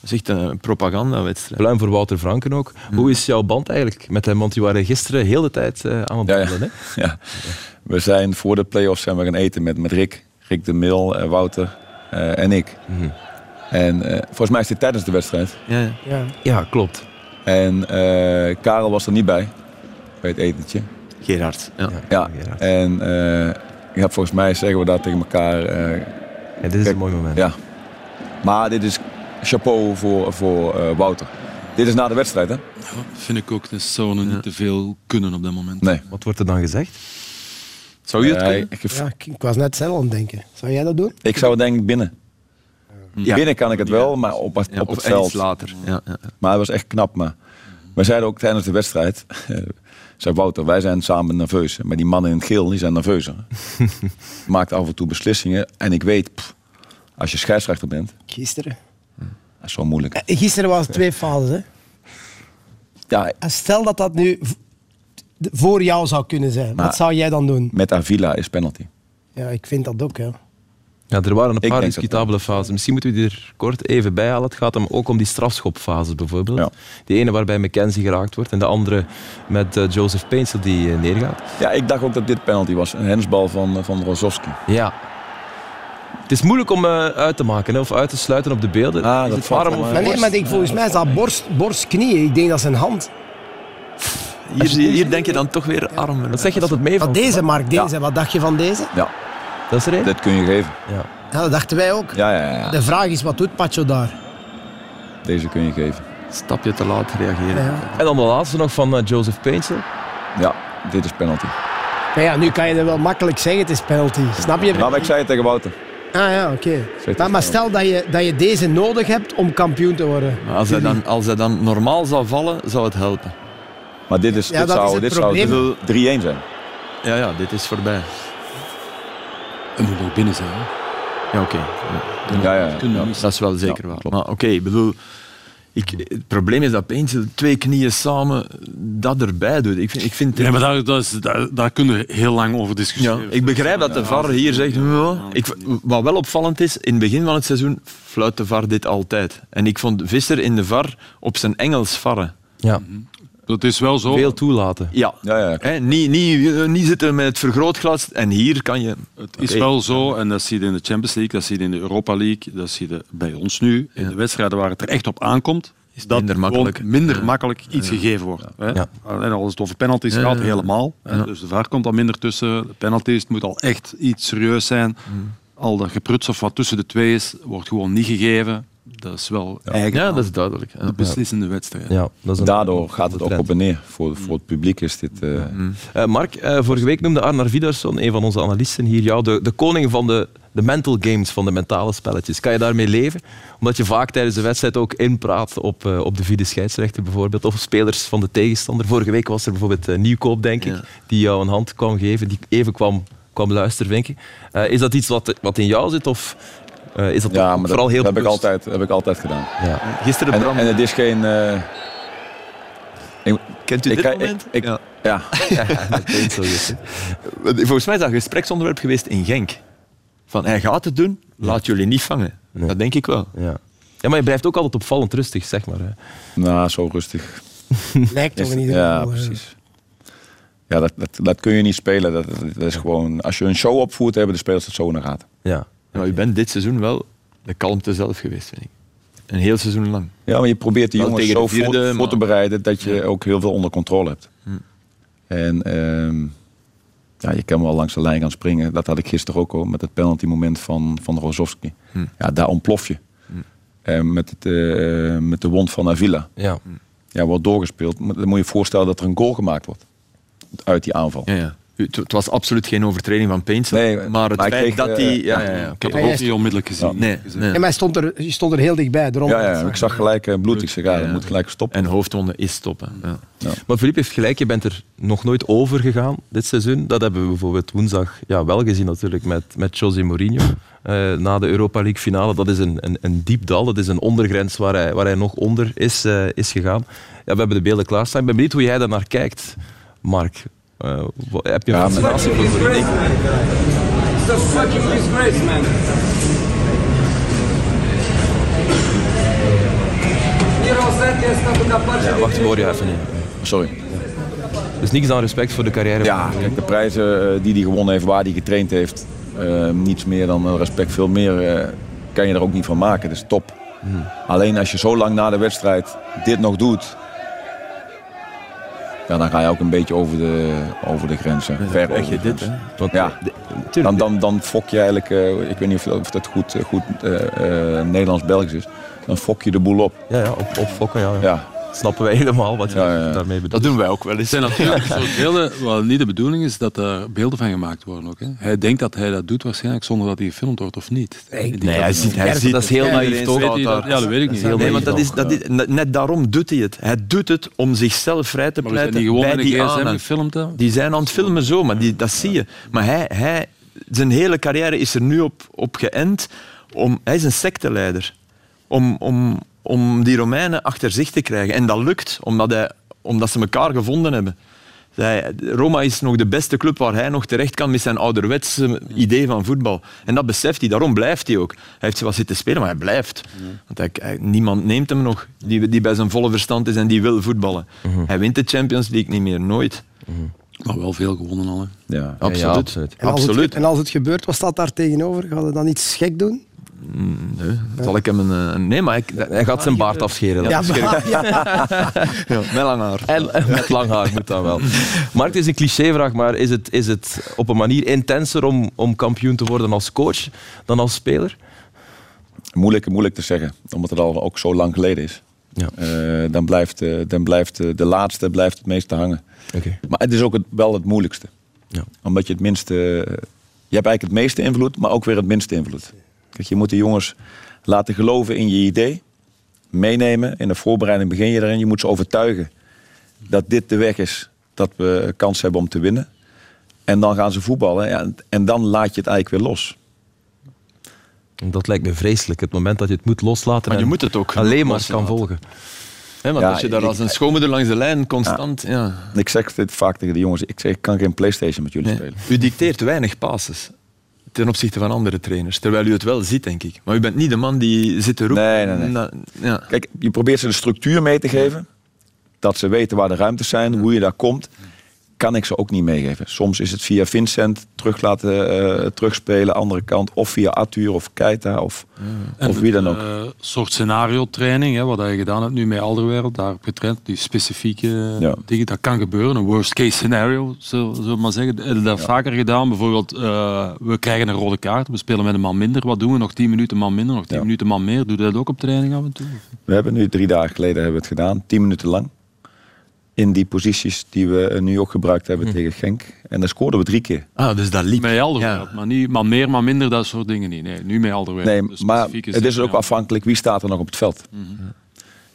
Speaker 8: was echt een propagandawedstrijd.
Speaker 6: Pluim voor Wouter Franken ook. Hoe is jouw band eigenlijk met hem? Want die waren gisteren heel de tijd eh, aan het
Speaker 7: Ja, ja. Ja. We zijn voor de play-offs zijn we gaan eten met, met Rick. Rick de Mil, eh, Wouter eh, en ik. En eh, volgens mij is dit tijdens de wedstrijd.
Speaker 8: Ja, ja.
Speaker 10: ja.
Speaker 6: Ja, klopt.
Speaker 7: En eh, Karel was er niet bij, bij het etentje.
Speaker 8: Gerard. Ja.
Speaker 7: Ja.
Speaker 6: Gerard.
Speaker 7: En eh, ja, volgens mij zeggen we dat tegen elkaar. eh,
Speaker 6: Ja, dit is
Speaker 7: Kijk,
Speaker 6: een mooi moment.
Speaker 7: ja. Maar dit is chapeau voor, voor eh, Wouter. Dit is na de wedstrijd, hè?
Speaker 9: vind ik ook, dat zou nog niet te veel kunnen op dat moment.
Speaker 7: Nee.
Speaker 6: Wat wordt er dan gezegd?
Speaker 8: Zou je het
Speaker 7: Eh,
Speaker 8: kunnen?
Speaker 7: ik,
Speaker 10: Ja, ik, ik was net zelf aan het denken. Zou jij dat doen?
Speaker 7: ik zou denk ik binnen.
Speaker 8: Ja.
Speaker 7: Binnen kan ik het wel, maar op, het-
Speaker 8: Ja,
Speaker 7: op het veld.
Speaker 8: later. Ja, ja.
Speaker 7: Maar het was echt knap. Maar we zeiden ook tijdens de wedstrijd, [LAUGHS] zei Wouter, wij zijn samen nerveus. Maar die mannen in het geel, die zijn nerveuzer. [LAUGHS] Maakt af en toe beslissingen. En ik weet, pff, als je scheidsrechter bent,
Speaker 10: Gisteren.
Speaker 7: dat is zo moeilijk.
Speaker 10: Eh, Gisteren was het twee fases. Hè?
Speaker 7: Ja,
Speaker 10: En stel dat dat nu voor jou zou kunnen zijn.
Speaker 7: Maar-
Speaker 10: Wat zou jij dan doen?
Speaker 7: met Avila is penalty.
Speaker 10: Ja, ik vind dat ook. Ja.
Speaker 6: Ja, er waren een paar
Speaker 7: denk
Speaker 6: discutabele fases. Misschien moeten we die er kort even bij halen. Het gaat hem ook om die strafschopfases bijvoorbeeld.
Speaker 7: Ja.
Speaker 6: Die ene waarbij McKenzie geraakt wordt en de andere met eh, Joseph Painsel die eh, neergaat.
Speaker 7: Ja, ik dacht ook dat dit penalty was. Een hensbal van, eh, van Rozovski.
Speaker 6: Ja. Het is moeilijk om uit te maken hè, of uit te sluiten op de beelden.
Speaker 7: Ah,
Speaker 6: Is
Speaker 7: dat
Speaker 6: het arm of.
Speaker 10: Maar nee, maar ik, volgens mij is dat borst, borst, knieën. Ik denk dat zijn hand.
Speaker 8: Hier, hier denk je dan toch weer armen.
Speaker 6: Wat zeg je dat het
Speaker 10: Wat
Speaker 6: meevalt?
Speaker 10: deze, Mark, deze. Wat dacht je van deze?
Speaker 7: Ja,
Speaker 6: Dat is er één?
Speaker 7: dit kun je geven.
Speaker 6: Ja.
Speaker 10: Ja, dat dachten wij ook.
Speaker 7: Ja, ja, ja.
Speaker 10: De vraag is, wat doet Pacho daar?
Speaker 7: Deze kun je geven.
Speaker 8: Stapje te laat reageren.
Speaker 10: Ja.
Speaker 6: En dan de laatste nog van eh, Joseph Painsel.
Speaker 7: Ja, dit is penalty.
Speaker 10: Maar ja, nu kan je er wel makkelijk zeggen, het is penalty. Snap je?
Speaker 7: Nou, maar ik zei het tegen Wouter.
Speaker 10: Ah ja, oké. Maar, maar stel dat je, dat je deze nodig hebt om kampioen te worden.
Speaker 8: Maar als, hij dan, als hij dan normaal zou vallen, zou het helpen.
Speaker 7: Maar dit, is,
Speaker 10: Ja,
Speaker 7: dit
Speaker 10: dat is
Speaker 7: zou, dit zou
Speaker 10: probleem.
Speaker 7: 3-1 zijn.
Speaker 8: Ja, ja, dit is voorbij.
Speaker 9: Het moet nog binnen zijn. Hè.
Speaker 8: Ja, oké. Ja.
Speaker 7: Ja, ja, ja. Ja.
Speaker 8: Dat is wel zeker
Speaker 7: Ja,
Speaker 8: waar.
Speaker 7: klopt.
Speaker 8: Maar oké, ik bedoel, Ik, het probleem is dat Peensel twee knieën samen dat erbij doet. Ik vind, ik vind
Speaker 9: Nee, maar daar, dat is, daar, daar kunnen we heel lang over
Speaker 8: ja,
Speaker 9: discussiëren.
Speaker 8: ik begrijp dat de VAR hier zegt... "Ja." Ik, wat wel opvallend is, in het begin van het seizoen fluit de VAR dit altijd. En ik vond Visser in de VAR op zijn Engels varren.
Speaker 6: Ja,
Speaker 9: Dat is wel zo.
Speaker 6: veel toelaten.
Speaker 8: Ja.
Speaker 7: Ja, ja.
Speaker 8: Hè, niet, niet, eh, niet zitten met het vergrootglas. En hier kan je...
Speaker 9: Het is wel zo, en dat zie je in de Champions League, dat zie je in de Europa League, dat zie je bij ons nu. In de wedstrijden waar het er echt op aankomt, is dat
Speaker 8: minder
Speaker 9: gewoon
Speaker 8: makkelijk.
Speaker 9: minder
Speaker 8: Ja.
Speaker 9: makkelijk iets gegeven wordt. Hè?
Speaker 6: Ja.
Speaker 9: En als het over penalties
Speaker 8: Ja,
Speaker 9: gaat, helemaal. Dus de VAR komt al minder tussen. De penalties, het moet al echt iets serieus zijn.
Speaker 8: Mm.
Speaker 9: Al dat gepruts of wat tussen de twee is, wordt gewoon niet gegeven. Dat is wel eigen
Speaker 8: Ja, dat is duidelijk. Ja.
Speaker 9: de beslissende wedstrijd.
Speaker 6: Ja, dat is een-
Speaker 7: Daardoor gaat het ook
Speaker 6: trend.
Speaker 7: op en neer. Voor, voor het publiek is dit... eh,
Speaker 6: Eh, Mark, eh, vorige week noemde Arnar Vidarsson, een van onze analisten hier, jou de, de koning van de, de mental games, van de mentale spelletjes. Kan je daarmee leven? Omdat je vaak tijdens de wedstrijd ook inpraat op, op de vierde scheidsrechter bijvoorbeeld, of spelers van de tegenstander. Vorige week was er bijvoorbeeld Nieuwkoop, denk ik,
Speaker 8: Ja.
Speaker 6: die jou een hand kwam geven, die even kwam, kwam luisteren, denk ik. Eh, is dat iets wat, wat in jou zit, of eh, is dat
Speaker 7: ja, maar
Speaker 6: vooral
Speaker 7: dat,
Speaker 6: heel
Speaker 7: dat heb, ik altijd, heb ik altijd gedaan.
Speaker 6: Ja.
Speaker 8: Gisteren
Speaker 7: En, en het is geen... eh, ik,
Speaker 8: kent u
Speaker 7: ik,
Speaker 8: dit
Speaker 7: ik,
Speaker 8: moment?
Speaker 7: ik-
Speaker 8: ja. [LAUGHS]
Speaker 7: ja.
Speaker 6: dat klinkt zo goed, [LAUGHS] hè.
Speaker 8: Volgens mij is dat een gespreksonderwerp geweest in Genk. Van, hij gaat het doen, laat jullie niet vangen.
Speaker 6: Nee.
Speaker 8: Dat denk ik wel.
Speaker 6: Ja. ja, maar je blijft ook altijd opvallend rustig, zeg maar. Hè.
Speaker 7: Nou, zo rustig. [LAUGHS]
Speaker 10: Lijkt toch in ieder
Speaker 7: ja,
Speaker 10: geval.
Speaker 7: precies. Ja, dat, dat, dat kun je niet spelen. Dat, dat is gewoon, als je een show opvoert, hebben de spelers het zo in de gaten.
Speaker 6: Ja.
Speaker 8: Maar u bent dit seizoen wel de kalmte zelf geweest, vind ik. Een heel seizoen lang.
Speaker 7: Ja, maar je probeert die
Speaker 8: Wel
Speaker 7: jongens
Speaker 8: tegen
Speaker 7: zo
Speaker 8: de vierde,
Speaker 7: voor, te bereiden dat je ook heel veel onder controle hebt. En ehm, ja, je kan wel langs de lijn gaan springen. Dat had ik gisteren ook al met het penalty moment van, van Rozovski. Ja, daar ontplof je. En met, het, eh, met de wond van Avila.
Speaker 6: Ja.
Speaker 7: Ja, wordt doorgespeeld. Maar Dan moet je je voorstellen dat er een goal gemaakt wordt. Uit die aanval.
Speaker 8: Ja, ja. Het het was absoluut geen overtreding van Paints.
Speaker 7: Nee,
Speaker 8: maar het
Speaker 7: maar
Speaker 8: feit
Speaker 7: kreeg,
Speaker 8: dat
Speaker 7: eh,
Speaker 8: hij... Ja,
Speaker 7: ja.
Speaker 8: ja, ja,
Speaker 9: Ik heb het ook niet onmiddellijk gezien.
Speaker 8: Nee.
Speaker 10: Ja, maar hij stond er, je stond er heel dichtbij. Daarom
Speaker 7: Ja, ja, ik zag gelijk eh, bloed. Ik zeg, ja, dat moet gelijk stoppen.
Speaker 8: En hoofdwonde is stoppen. Ja.
Speaker 6: Maar Philippe heeft gelijk, je bent er nog nooit over gegaan dit seizoen. Dat hebben we bijvoorbeeld woensdag ja, wel gezien natuurlijk met, met José Mourinho. eh, na de Europa League finale. Dat is een, een, een diep dal, dat is een ondergrens waar hij, waar hij nog onder is, eh, is gegaan. Ja, we hebben de beelden klaarstaan. Ik ben benieuwd hoe jij daar naar kijkt, Mark. Eh, heb je een
Speaker 7: Ja,
Speaker 6: fascinatie voor
Speaker 3: a fucking disgrace, man.
Speaker 6: Ja, wacht, ik hoor je even niet.
Speaker 7: Sorry.
Speaker 6: Dus niks aan respect voor de carrière
Speaker 7: Ja, de prijzen eh, die hij gewonnen heeft, waar hij getraind heeft, eh, niets meer dan respect. Veel meer kan je er ook niet van maken. Dat is top. Alleen als je zo lang na de wedstrijd dit nog doet, ja, dan ga je ook een beetje over de, over de grenzen. ver
Speaker 8: krijg
Speaker 7: over
Speaker 8: je
Speaker 7: de
Speaker 8: dit.
Speaker 6: Want,
Speaker 7: Ja, dan, dan, dan fok je eigenlijk, eh, ik weet niet of, of dat goed, eh, goed eh, eh, Nederlands-Belgisch is, dan fok je de boel op.
Speaker 6: Ja, ja, op, opfokken, ja, ja.
Speaker 7: Ja,
Speaker 6: Snappen wij helemaal wat je
Speaker 7: Ja, ja, ja.
Speaker 6: daarmee bedoelt.
Speaker 8: Dat doen wij ook wel eens.
Speaker 9: Het zijn natuurlijk soort beelden, wat niet de bedoeling is dat er beelden van gemaakt worden. Ook, hè. Hij denkt dat hij dat doet waarschijnlijk zonder dat hij gefilmd wordt of niet. Die
Speaker 8: Nee, hij ziet, hij
Speaker 6: Ja,
Speaker 8: ziet
Speaker 6: dat is heel naïef, toch?
Speaker 9: dat? Ja, dat weet ik niet.
Speaker 8: Nee, want dat is, dat is, net daarom doet hij het. Hij doet het om zichzelf vrij te
Speaker 9: Maar we zijn
Speaker 8: pleiten
Speaker 9: gewoon
Speaker 8: bij die
Speaker 9: gefilmd. Hè.
Speaker 8: Die zijn aan het filmen zo, maar die, dat zie je. Maar hij, hij, zijn hele carrière is er nu op, op geënt. Om, hij is een secteleider. Om, om, om die Romeinen achter zich te krijgen. En dat lukt, omdat, hij, omdat ze elkaar gevonden hebben. Zij, Roma is nog de beste club waar hij nog terecht kan met zijn ouderwetse idee van voetbal. En dat beseft hij, daarom blijft hij ook. Hij heeft wat zitten spelen, maar hij blijft. Want hij, hij- niemand neemt hem nog die, die bij zijn volle verstand is en die wil voetballen. Hij wint de Champions League niet meer, nooit.
Speaker 9: Maar wel veel gewonnen al. Hè.
Speaker 7: ja.
Speaker 8: Absoluut.
Speaker 6: Ja, absoluut.
Speaker 10: En als,
Speaker 8: Absoluut.
Speaker 10: Het, en als het gebeurt, wat staat daar tegenover? Gaat hij dan iets gek doen?
Speaker 8: Nee, zal ik hem een... een- Nee, maar ik...
Speaker 6: Hij gaat zijn baard afscheren.
Speaker 10: Ja, maar- ja. [LAUGHS]
Speaker 8: Ja, met lang haar.
Speaker 6: En, en met lang haar moet dat wel. Mark, het is een clichévraag, maar is het, is het op een manier intenser om, om kampioen te worden als coach dan als speler?
Speaker 7: Moeilijk, moeilijk te zeggen, omdat het al ook zo lang geleden is.
Speaker 6: Ja.
Speaker 7: Eh, dan blijft, eh, dan blijft eh, de laatste blijft het meeste hangen. Maar het is ook het, wel het moeilijkste.
Speaker 6: Ja.
Speaker 7: Omdat je het minste... Je hebt eigenlijk het meeste invloed, maar ook weer het minste invloed. Kijk, je moet de jongens laten geloven in je idee. Meenemen. In de voorbereiding begin je erin. Je moet ze overtuigen dat dit de weg is. Dat we kans hebben om te winnen. En dan gaan ze voetballen. Ja, en dan laat je het eigenlijk weer los.
Speaker 6: Dat lijkt me vreselijk. Het moment dat je het moet loslaten
Speaker 8: Maar je
Speaker 6: en
Speaker 8: moet het ook
Speaker 6: alleen maar kan volgen.
Speaker 8: Want
Speaker 7: Ja,
Speaker 8: als je daar
Speaker 7: ik-
Speaker 8: als een schoonmoeder langs de lijn constant... Ja.
Speaker 7: Ik zeg dit vaak tegen de jongens. Ik zeg, ik kan geen Playstation met jullie
Speaker 8: Nee.
Speaker 7: spelen.
Speaker 8: U dicteert weinig passes ten opzichte van andere trainers. Terwijl u het wel ziet, denk ik. Maar u bent niet de man die zit te roepen.
Speaker 7: Nee, nee, nee.
Speaker 8: Na- ja.
Speaker 7: Kijk, je probeert ze de structuur mee te geven. Dat ze weten waar de ruimtes zijn, hoe je daar komt. Kan ik ze ook niet meegeven. Soms is het via Vincent terug laten eh, terugspelen, andere kant. Of via Arthur of Keita of, of wie dan ook.
Speaker 9: Een soort scenario-training, hè, wat je gedaan hebt nu met Alderwereld, daar getraind, die specifieke
Speaker 7: Ja.
Speaker 9: dingen, dat kan gebeuren. Een worst-case scenario, zullen we maar zeggen. Heb je dat vaker gedaan? Bijvoorbeeld, eh, we krijgen een rode kaart, we spelen met een man minder. Wat doen we? Nog 10 minuten man minder, nog 10
Speaker 7: Ja.
Speaker 9: minuten man meer. Doe je dat ook op training af en toe?
Speaker 7: We hebben nu drie dagen geleden hebben we het gedaan, tien minuten lang. In die posities die we eh, nu ook gebruikt hebben tegen Genk. En daar scoorden we drie keer.
Speaker 8: Ah, dus dat liep.
Speaker 9: Met Alderwereld, maar niet man meer, man minder, dat soort dingen niet. Nee, nu met Alderwereld.
Speaker 7: Nee,
Speaker 9: De
Speaker 7: maar het is ook afhankelijk wie staat er nog op het veld.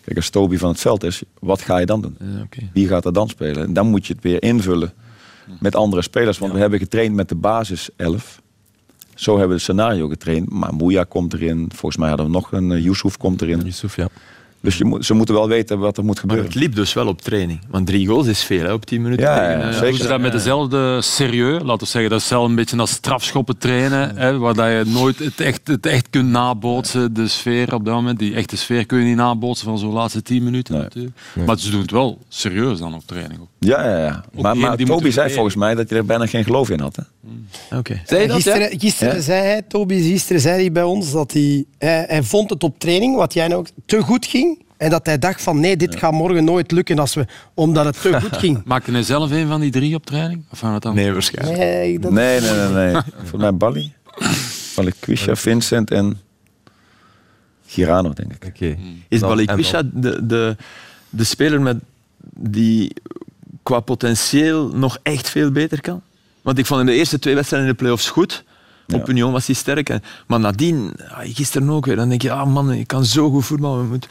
Speaker 7: Kijk, als Toby van het veld is, wat ga je dan doen?
Speaker 8: Ja, oké.
Speaker 7: Wie gaat er dan spelen? En dan moet je het weer invullen met andere spelers. Want we hebben getraind met de basis 11. Zo hebben we het scenario getraind. Maar Moeja komt erin. Volgens mij hadden we nog een uh, Yusuf komt erin.
Speaker 6: Yusuf, ja.
Speaker 7: Dus je moet, ze moeten wel weten wat er moet
Speaker 8: Maar
Speaker 7: gebeuren.
Speaker 8: het liep dus wel op training. Want drie goals is veel hè, op 10 minuten.
Speaker 7: Ja, ja, zeker.
Speaker 9: Doen ze dat met dezelfde serieus? Laten we zeggen, dat is zelf een beetje als strafschoppen trainen, hè, waar dat je nooit het echt, het echt kunt nabootsen, de sfeer op dat moment. Die echte sfeer kun je niet nabootsen van zo'n laatste tien minuten
Speaker 7: Nee.
Speaker 9: natuurlijk. Maar ze doen het wel serieus dan op training. Ook.
Speaker 7: Ja, ja, ja. Maar, Toby zei volgens mij dat hij er bijna geen geloof in had. Hè?
Speaker 8: Oké.
Speaker 6: Zei ja?
Speaker 10: Gisteren,
Speaker 7: Ja?
Speaker 10: zei hij, Toby, gisteren zei hij bij ons dat hij, hij, hij vond het op training, wat jij nou ook, te goed ging. En dat hij dacht van nee, dit gaat morgen nooit lukken als we, omdat het te [LAUGHS] goed ging.
Speaker 9: Maakte hij zelf een van die drie op training? Of gaan we het dan?
Speaker 8: Nee, waarschijnlijk.
Speaker 10: Nee, dat,
Speaker 7: Nee, nee, nee. nee. Volgens mij Bali. Balikwisha, Vincent en Girano, denk ik.
Speaker 6: Oké.
Speaker 8: Is
Speaker 6: Dan-
Speaker 8: Balikwisha
Speaker 6: en
Speaker 8: de, de, de speler met die qua potentieel nog echt veel beter kan? Want ik vond in de eerste twee wedstrijden in de play-offs goed. Op. Union was hij sterk. En, maar nadien, ah, gisteren ook weer, dan denk je, ah man, ik kan zo goed voetballen. We moeten...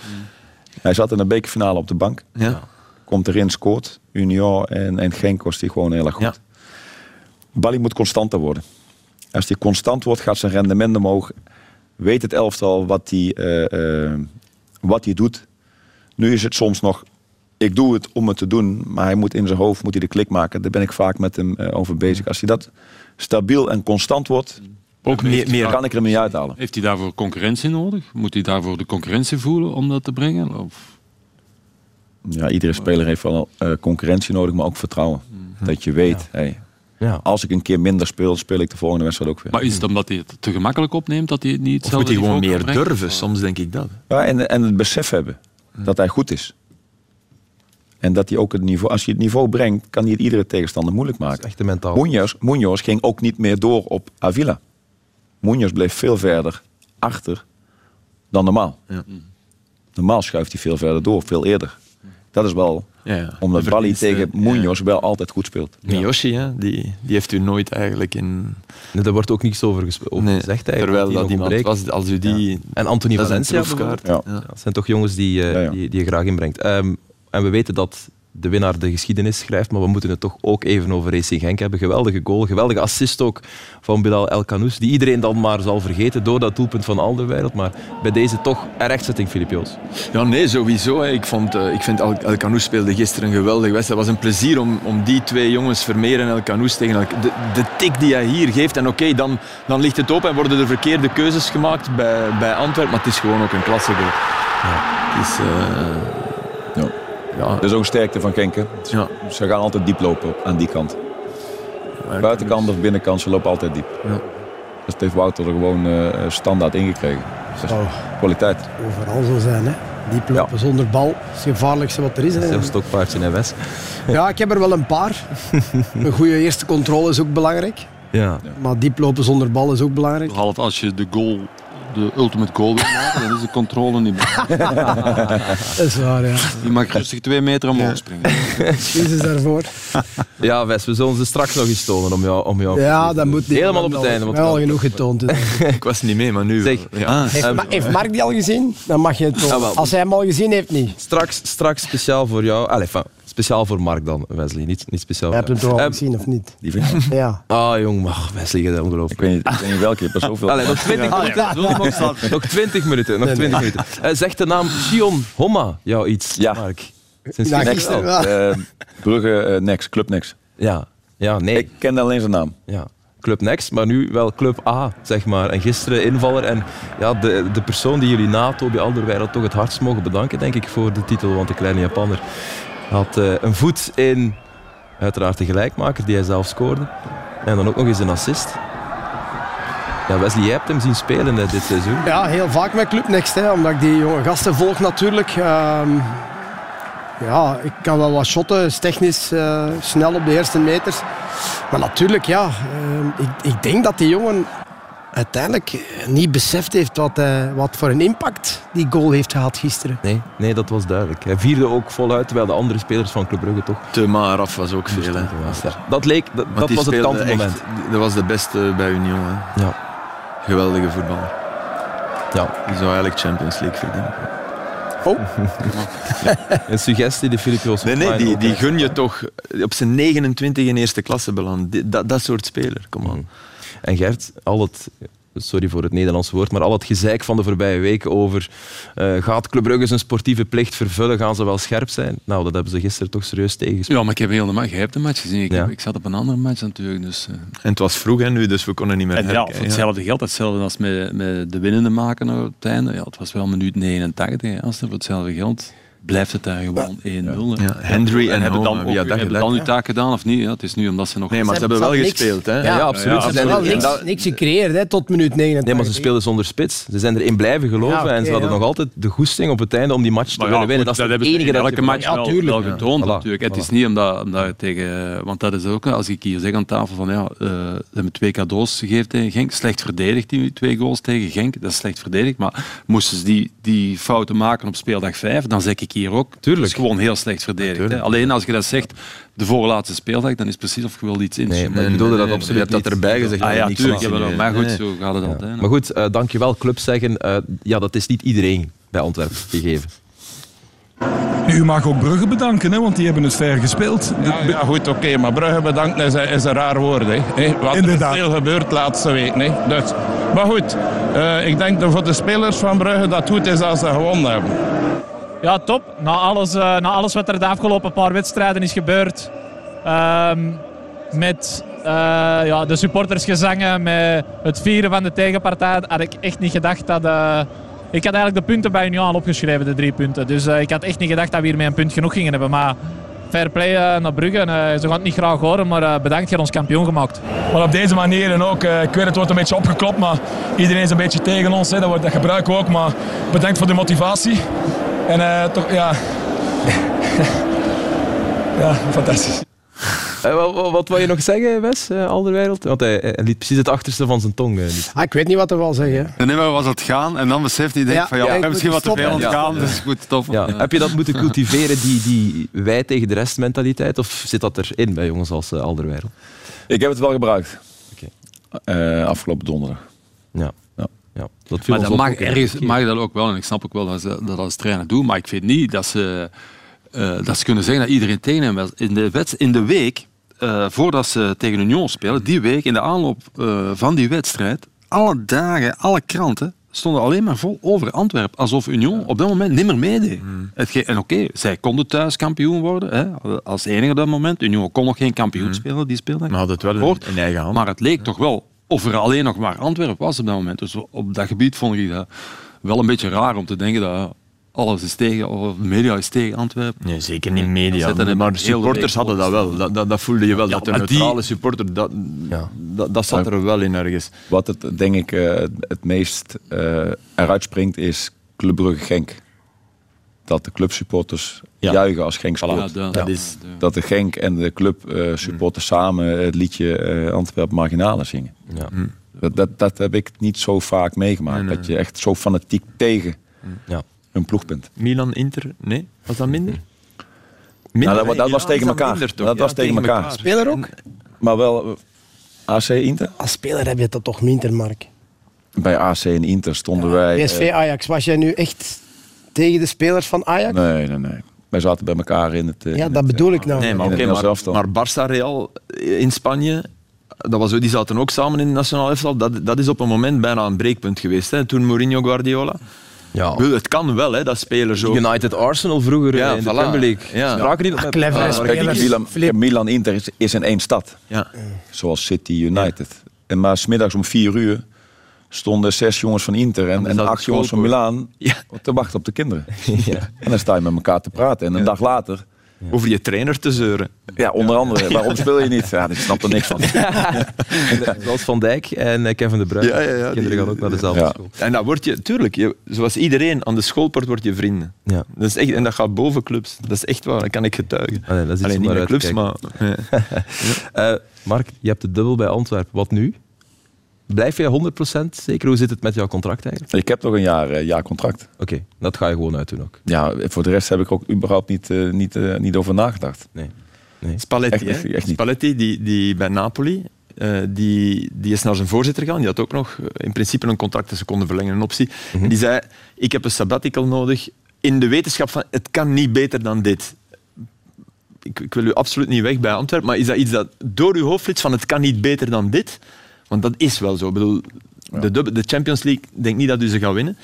Speaker 7: Hij zat in de bekerfinale op de bank.
Speaker 8: Ja.
Speaker 7: Komt erin, scoort. Union en, en Genk was hij gewoon heel erg goed.
Speaker 8: Ja.
Speaker 7: Bali moet constanter worden. Als hij constant wordt, gaat zijn rendement omhoog. Weet het elftal wat hij, eh, eh, wat hij doet. Nu is het soms nog... Ik doe het om het te doen, maar hij moet in zijn hoofd moet hij de klik maken. Daar ben ik vaak met hem eh, over bezig. Als hij dat stabiel en constant wordt,
Speaker 8: Ook meer, meer
Speaker 7: kan ik er hem niet uithalen.
Speaker 9: Heeft hij daarvoor concurrentie nodig? Moet hij daarvoor de concurrentie voelen om dat te brengen? Of?
Speaker 7: Ja, iedere speler heeft wel eh, concurrentie nodig, maar ook vertrouwen. Dat je weet, hey,
Speaker 6: Ja.
Speaker 7: als ik een keer minder speel, speel ik de volgende wedstrijd ook weer.
Speaker 9: Maar is het omdat hij het te gemakkelijk opneemt dat hij het niet
Speaker 8: Of moet hij gewoon meer durven? Soms denk ik dat.
Speaker 7: Ja, en, en het besef hebben dat hij goed is. En dat hij ook het niveau, als hij het niveau brengt, kan hij het iedere tegenstander moeilijk maken.
Speaker 6: echt mentaal.
Speaker 7: Munoz, Munoz ging ook niet meer door op Avila. Munoz bleef veel verder achter dan normaal.
Speaker 8: Ja.
Speaker 7: Normaal schuift hij veel verder door, veel eerder. Dat is wel
Speaker 8: Ja, ja.
Speaker 7: omdat
Speaker 8: De
Speaker 7: Bali tegen Munoz wel altijd goed speelt.
Speaker 8: Miyoshi, hè, die, die heeft u nooit eigenlijk in...
Speaker 6: Nee, daar wordt ook niks over, gespe- over
Speaker 8: Nee,
Speaker 6: gezegd eigenlijk.
Speaker 8: terwijl
Speaker 6: die
Speaker 8: dat iemand
Speaker 6: ontbreekt.
Speaker 8: was, als u die...
Speaker 6: En Anthony Valencia.
Speaker 7: Ja.
Speaker 6: Dat zijn toch jongens die, eh,
Speaker 7: Ja, ja.
Speaker 6: Die, die je graag inbrengt. Ehm, en we weten dat de winnaar de geschiedenis schrijft, maar we moeten het toch ook even over Racing Genk hebben. Geweldige goal, geweldige assist ook van Bilal El Kanous, die iedereen dan maar zal vergeten door dat doelpunt van Alderweireld. Maar bij deze toch een rechtzetting, Filip Joos.
Speaker 8: Ja, nee, sowieso. Ik, vond, eh, ik vind El, El Canoes speelde gisteren een geweldige wedstrijd. Het was een plezier om, om die twee jongens, Vermeer en El Canoes, tegen elkaar... De, de tik die hij hier geeft, en oké, dan, dan ligt het open en worden er verkeerde keuzes gemaakt bij, bij Antwerpen, maar het is gewoon ook een klasse goal. Het is... eh,
Speaker 7: Ja. Dat is ook een sterkte van Genk. hè.
Speaker 8: ja.
Speaker 7: Ze gaan altijd diep lopen aan die kant. Buitenkant of binnenkant, ze lopen altijd diep.
Speaker 8: Ja.
Speaker 7: Dat heeft Wouter er gewoon eh, standaard ingekregen. Dat is
Speaker 10: zou
Speaker 7: kwaliteit.
Speaker 10: overal zo zijn. Hè. Diep lopen zonder bal. Dat is het gevaarlijkste wat er is. Hè.
Speaker 6: Zelfs stokpaardje en Wes.
Speaker 10: Ja, ik heb er wel een paar. [LAUGHS] Een goede eerste controle is ook belangrijk.
Speaker 6: Ja.
Speaker 10: Maar diep lopen zonder bal is ook belangrijk.
Speaker 9: Behalve als je de goal, de ultimate goal wil maken, dan is de controle niet meer. [LAUGHS]
Speaker 10: Dat is waar, ja.
Speaker 9: Die mag rustig twee meter omhoog springen. [LAUGHS]
Speaker 10: Excuses daarvoor. [LAUGHS]
Speaker 6: ja, Wes, we zullen ze straks nog eens tonen om jou... Om jou
Speaker 10: Ja, dat moet niet.
Speaker 6: Helemaal op het einde. Want
Speaker 10: Wel al genoeg getoond.
Speaker 8: Ik was niet mee, maar nu...
Speaker 6: Zeg,
Speaker 8: ja.
Speaker 10: Heeft, Ma- heeft Mark die al gezien? Dan mag je het tonen.
Speaker 6: Ah, wel.
Speaker 10: Als hij hem al gezien heeft, niet.
Speaker 6: Straks, straks speciaal voor jou. Allee, Speciaal voor Mark dan, Wesley. Niet, niet speciaal voor
Speaker 10: hebt hem toch al
Speaker 6: Eh,
Speaker 10: gezien, of niet?
Speaker 7: Die vind ik.
Speaker 10: Ja.
Speaker 6: Ah, jong, ach, Wesley, je bent
Speaker 7: Ik
Speaker 6: ongelooflijk.
Speaker 7: weet niet, ik weet niet welke, je hebt er zoveel.
Speaker 6: Allee, nog 20
Speaker 10: Ah,
Speaker 6: minuten. Nog 20 minuten. Nog 20 minuten. Eh, zegt de naam Sion Homma jou iets,
Speaker 7: Ja.
Speaker 6: Mark? Sinds
Speaker 10: Ja,
Speaker 6: gisteren
Speaker 10: gisteren
Speaker 6: al.
Speaker 10: wel.
Speaker 7: Eh, Brugge, eh, Next, Club Next.
Speaker 6: Ja. ja, nee.
Speaker 7: Ik ken alleen zijn naam.
Speaker 6: Ja. Club Next, maar nu wel Club A, zeg maar. En gisteren invaller. En ja, de, de persoon die jullie na Toby Alderweireld toch het hardst mogen bedanken, denk ik, voor de titel. Want de kleine Japanner had eh, een voet in, uiteraard de gelijkmaker, die hij zelf scoorde. En dan ook nog eens een assist. Ja, Wesley, jij hebt hem zien spelen dit seizoen.
Speaker 10: Ja, heel vaak met Club Next, hè, omdat ik die jonge gasten volg natuurlijk. Ehm, ja, ik kan wel wat shotten, is technisch eh, snel op de eerste meters. Maar natuurlijk, ja, ehm, ik, ik denk dat die jongen uiteindelijk niet beseft heeft wat, eh, wat voor een impact die goal heeft gehad gisteren.
Speaker 6: Nee, nee, dat was duidelijk. Hij vierde ook voluit, terwijl de andere spelers van Club Brugge toch...
Speaker 8: Te maar af was ook veel. Hè.
Speaker 6: Dat leek, dat, was het
Speaker 8: echt- Dat was de beste bij Union. Hè.
Speaker 6: Ja.
Speaker 8: Geweldige voetballer.
Speaker 6: Ja.
Speaker 8: Die zou eigenlijk Champions League verdienen.
Speaker 10: Oh.
Speaker 6: Een suggestie die Filip Joos
Speaker 8: Nee, nee, die, die gun je toch op zijn 29 in eerste klasse beland. Dat, dat soort speler, kom aan.
Speaker 6: En Gert, al het, sorry voor het Nederlandse woord, maar al het gezeik van de voorbije weken over eh, gaat Club Brugge zijn sportieve plicht vervullen, gaan ze wel scherp zijn? Nou, dat hebben ze gisteren toch serieus tegengespeeld.
Speaker 9: Ja, maar ik heb heel de match. Jij hebt de match gezien. Ik,
Speaker 6: Ja.
Speaker 9: heb- ik zat op een andere match natuurlijk. Dus, eh.
Speaker 8: En het was vroeg hè, nu, dus we konden niet meer
Speaker 9: En ja, voor hetzelfde geld, hetzelfde als met, met de winnende maken op het einde. Ja, het was wel minuut 89. hè, Als voor hetzelfde geld blijft het daar gewoon 1-0. hè.
Speaker 8: Ja, Hendry en
Speaker 9: hebben dan, ook,
Speaker 8: dat
Speaker 9: hebben dan uw taak gedaan of niet? Ja, het is nu omdat ze nog...
Speaker 8: Nee, maar ze hebben wel
Speaker 10: niks.
Speaker 8: gespeeld. Hè?
Speaker 10: Ja,
Speaker 6: absoluut.
Speaker 10: Ze
Speaker 6: Ze
Speaker 10: hebben
Speaker 6: zijn
Speaker 10: wel niks, niks gecreëerd hè, tot minuut 89.
Speaker 6: Nee, maar ze speelden zonder spits. Ze zijn erin blijven geloven
Speaker 10: Ja,
Speaker 6: en ze hadden
Speaker 10: ja.
Speaker 6: nog altijd de goesting op het einde om die match te
Speaker 9: Maar
Speaker 6: willen
Speaker 9: ja,
Speaker 6: winnen.
Speaker 9: goed,
Speaker 6: Dat is het enige dat
Speaker 9: elke
Speaker 6: je
Speaker 9: match wel, wel getoond natuurlijk. Het is niet omdat, omdat tegen... Want dat is ook, als ik hier zeg aan tafel van ja, eh, ze hebben twee cadeaus gegeven tegen Genk. Slecht verdedigd, die twee goals tegen Genk. Dat is slecht verdedigd. Maar moesten ze die, die fouten maken op speeldag 5, dan zeg ik hier ook.
Speaker 6: Tuurlijk.
Speaker 9: Het is gewoon heel slecht verdedigd. hè. Alleen als je dat zegt, de voorlaatste speeldag, dan is het precies of je wil iets
Speaker 6: Nee,
Speaker 9: inzoomen.
Speaker 6: maar ik bedoelde dat
Speaker 8: Je
Speaker 6: absoluut
Speaker 8: hebt dat erbij gezegd.
Speaker 9: Ah ja, tuurlijk. Ja, maar,
Speaker 8: nee.
Speaker 9: maar goed,
Speaker 8: Nee.
Speaker 9: zo gaat het altijd.
Speaker 6: Maar goed, eh, dankjewel. Club zeggen, eh, ja, dat is niet iedereen bij Antwerpen gegeven.
Speaker 11: U mag ook Brugge bedanken, hè, want die hebben het fair gespeeld.
Speaker 12: Ja, ja, goed, oké, maar Brugge bedanken is, een- is een raar woord. Hè. Hè, Wat
Speaker 11: Inderdaad.
Speaker 12: er veel gebeurd laatste week. Hè. Dus, maar goed, eh, ik denk dat voor de spelers van Brugge dat goed is als ze gewonnen hebben.
Speaker 13: Ja, top. Na alles, eh, na alles wat er de afgelopen paar wedstrijden is gebeurd. ehm, met eh, ja, de supportersgezangen, met het vieren van de tegenpartij, had ik echt niet gedacht dat... eh, ik had eigenlijk de punten bij Union al opgeschreven, de drie punten. Dus ik had echt niet gedacht dat we hiermee een punt genoeg gingen hebben. Maar fair play naar Brugge. Ze gaan het niet graag horen, maar bedankt, je ons kampioen gemaakt.
Speaker 11: Maar op deze manier en ook, ik weet het wordt een beetje opgeklopt, maar iedereen is een beetje tegen ons. Hè. Dat, wordt, dat gebruiken we ook, maar bedankt voor de motivatie. En eh, toch, ja... [LAUGHS] ja, fantastisch.
Speaker 6: Eh, wat, wat, wat wil je nog zeggen, Wes, uh, Alderweireld? Want hij, hij liet precies het achterste van zijn tong. eh, niet.
Speaker 10: Ah, ik weet niet wat hij wil zeggen.
Speaker 9: En dan was het gaan en dan beseft hij denk
Speaker 10: Ja,
Speaker 9: van ja,
Speaker 10: ja,
Speaker 9: ik ben misschien wat te veel aan het gaan, dus goed, tof.
Speaker 6: Ja. Heb je dat moeten cultiveren, die, die wij tegen de rest mentaliteit? Of zit dat erin bij jongens als uh, Alderweireld?
Speaker 7: Ik heb het wel gebruikt.
Speaker 6: Oké.
Speaker 7: Eh, afgelopen donderdag.
Speaker 6: Ja.
Speaker 7: Ja.
Speaker 6: Dat
Speaker 9: Maar dat mag, ergens mag dat ook wel en ik snap ook wel dat ze dat als trainer doen, maar ik vind niet dat ze, eh, dat ze kunnen zeggen dat iedereen tegen hem was. In de, in de week, eh, voordat ze tegen Union spelen, die week in de aanloop eh, van die wedstrijd, alle dagen, alle kranten stonden alleen maar vol over Antwerpen, alsof Union op dat moment niet meer meedeed. Hetgeen- En oké, zij konden thuis kampioen worden, hè, als enige op dat moment. Union kon nog geen kampioen spelen, die speelde.
Speaker 8: Maar had het wel eigen hand.
Speaker 9: Maar het leek toch wel of er alleen nog maar Antwerpen was op dat moment. Dus op dat gebied vond ik dat wel een beetje raar om te denken dat alles is tegen, of de media is tegen Antwerpen.
Speaker 8: Nee, zeker niet media.
Speaker 9: Dan
Speaker 8: Maar supporters hadden dat wel. Dat, dat, dat voelde je wel.
Speaker 9: Ja,
Speaker 8: dat de
Speaker 9: die-
Speaker 8: neutrale supporter, dat,
Speaker 6: Ja.
Speaker 8: dat, dat zat er wel in ergens.
Speaker 7: Wat het denk ik eh, het meest eh, eruit springt is Club Brugge Genk. Dat de clubsupporters
Speaker 8: Ja.
Speaker 7: juichen als Genk scoort.
Speaker 9: dat, ja,
Speaker 8: is-
Speaker 9: dat-
Speaker 7: de Genk en de club eh, supporters samen het liedje eh Antwerpen Marginalen zingen.
Speaker 6: Ja.
Speaker 7: Dat, dat, dat heb ik niet zo vaak meegemaakt.
Speaker 8: Nee, nee.
Speaker 7: Dat je echt zo fanatiek tegen
Speaker 6: Ja.
Speaker 7: een ploeg bent.
Speaker 8: Milan, Inter, nee? Was dat minder?
Speaker 7: Nou, dat, was tegen elkaar.
Speaker 8: minder,
Speaker 7: dat
Speaker 8: Ja,
Speaker 7: was tegen elkaar.
Speaker 10: Speler ook?
Speaker 7: Maar wel eh, AC Inter.
Speaker 10: Als speler heb je dat toch minder, Mark.
Speaker 7: Bij AC en Inter stonden wij. eh,
Speaker 10: PSV Ajax, was jij nu echt tegen de spelers van Ajax?
Speaker 7: nee, nee, nee. Wij zaten bij elkaar in het... eh,
Speaker 10: Ja,
Speaker 7: in
Speaker 10: dat
Speaker 7: het,
Speaker 10: bedoel
Speaker 7: eh,
Speaker 10: ik nou.
Speaker 8: Nee, maar,
Speaker 7: Nederlands
Speaker 8: maar, maar Barça Real in Spanje, dat was, zo- die zaten ook samen in het nationaal elftal. Dat, dat is op een moment bijna een breekpunt geweest. Hè. Toen Mourinho Guardiola.
Speaker 6: Ja.
Speaker 8: Het kan wel, hè, dat spelers zo.
Speaker 6: United Arsenal vroeger
Speaker 8: Ja,
Speaker 6: eh, in de. Premier League.
Speaker 8: Ja.
Speaker 6: Spraken die nog
Speaker 10: Ah,
Speaker 6: met Ah,
Speaker 10: spelers.
Speaker 7: Kijk, Milan. Milan Inter is, is in één stad.
Speaker 8: Ja.
Speaker 7: Zoals City United. En maar smiddags om vier uur stonden zes jongens van Inter en, en acht jongens van. Milaan
Speaker 8: Ja.
Speaker 7: te wachten op de kinderen. [LAUGHS] En dan sta je met elkaar te praten. En een dag later,
Speaker 8: Over je trainer te zeuren.
Speaker 7: ja, onder andere, waarom speel je niet? Ja, ik snap er niks van. [LAUGHS]
Speaker 6: Zoals Van Dijk en eh, Kevin De Bruyne.
Speaker 8: Ja, ja, ja,
Speaker 6: Kinderen
Speaker 8: die-
Speaker 6: gaan ook naar dezelfde
Speaker 7: Ja.
Speaker 6: school.
Speaker 8: En dan word je, tuurlijk, je, zoals iedereen aan de schoolpoort word je vrienden.
Speaker 6: Ja.
Speaker 8: Dat is echt, en dat gaat boven clubs. Dat is echt waar, dat kan ik getuigen.
Speaker 6: Ah, nee, dat is iets
Speaker 8: Alleen
Speaker 6: om
Speaker 8: niet met clubs, maar... [LAUGHS] ja.
Speaker 6: Eh, Mark, je hebt de dubbel bij Antwerpen. Wat nu? Blijf jij 100% zeker? Hoe zit het met jouw contract eigenlijk?
Speaker 7: Ik heb nog een jaar, eh, jaar contract.
Speaker 6: Oké, dat ga je gewoon uitdoen ook.
Speaker 7: Ja, voor de rest heb ik ook überhaupt niet, eh, niet, eh, niet over nagedacht.
Speaker 6: Nee. nee.
Speaker 8: Spalletti,
Speaker 7: Echt-
Speaker 8: hè?
Speaker 7: echt niet.
Speaker 8: Spalletti die, die bij Napoli, eh, die, die is naar zijn voorzitter gegaan. Die had ook nog in principe een contract dat ze konden verlengen, een optie. En die zei, ik heb een sabbatical nodig in de wetenschap van, het kan niet beter dan dit. Ik, ik wil u absoluut niet weg bij Antwerpen, maar is dat iets dat door uw hoofd flitst van, het kan niet beter dan dit? Want dat is wel zo. Ik bedoel, de, de Champions League, denk niet dat u ze gaat winnen.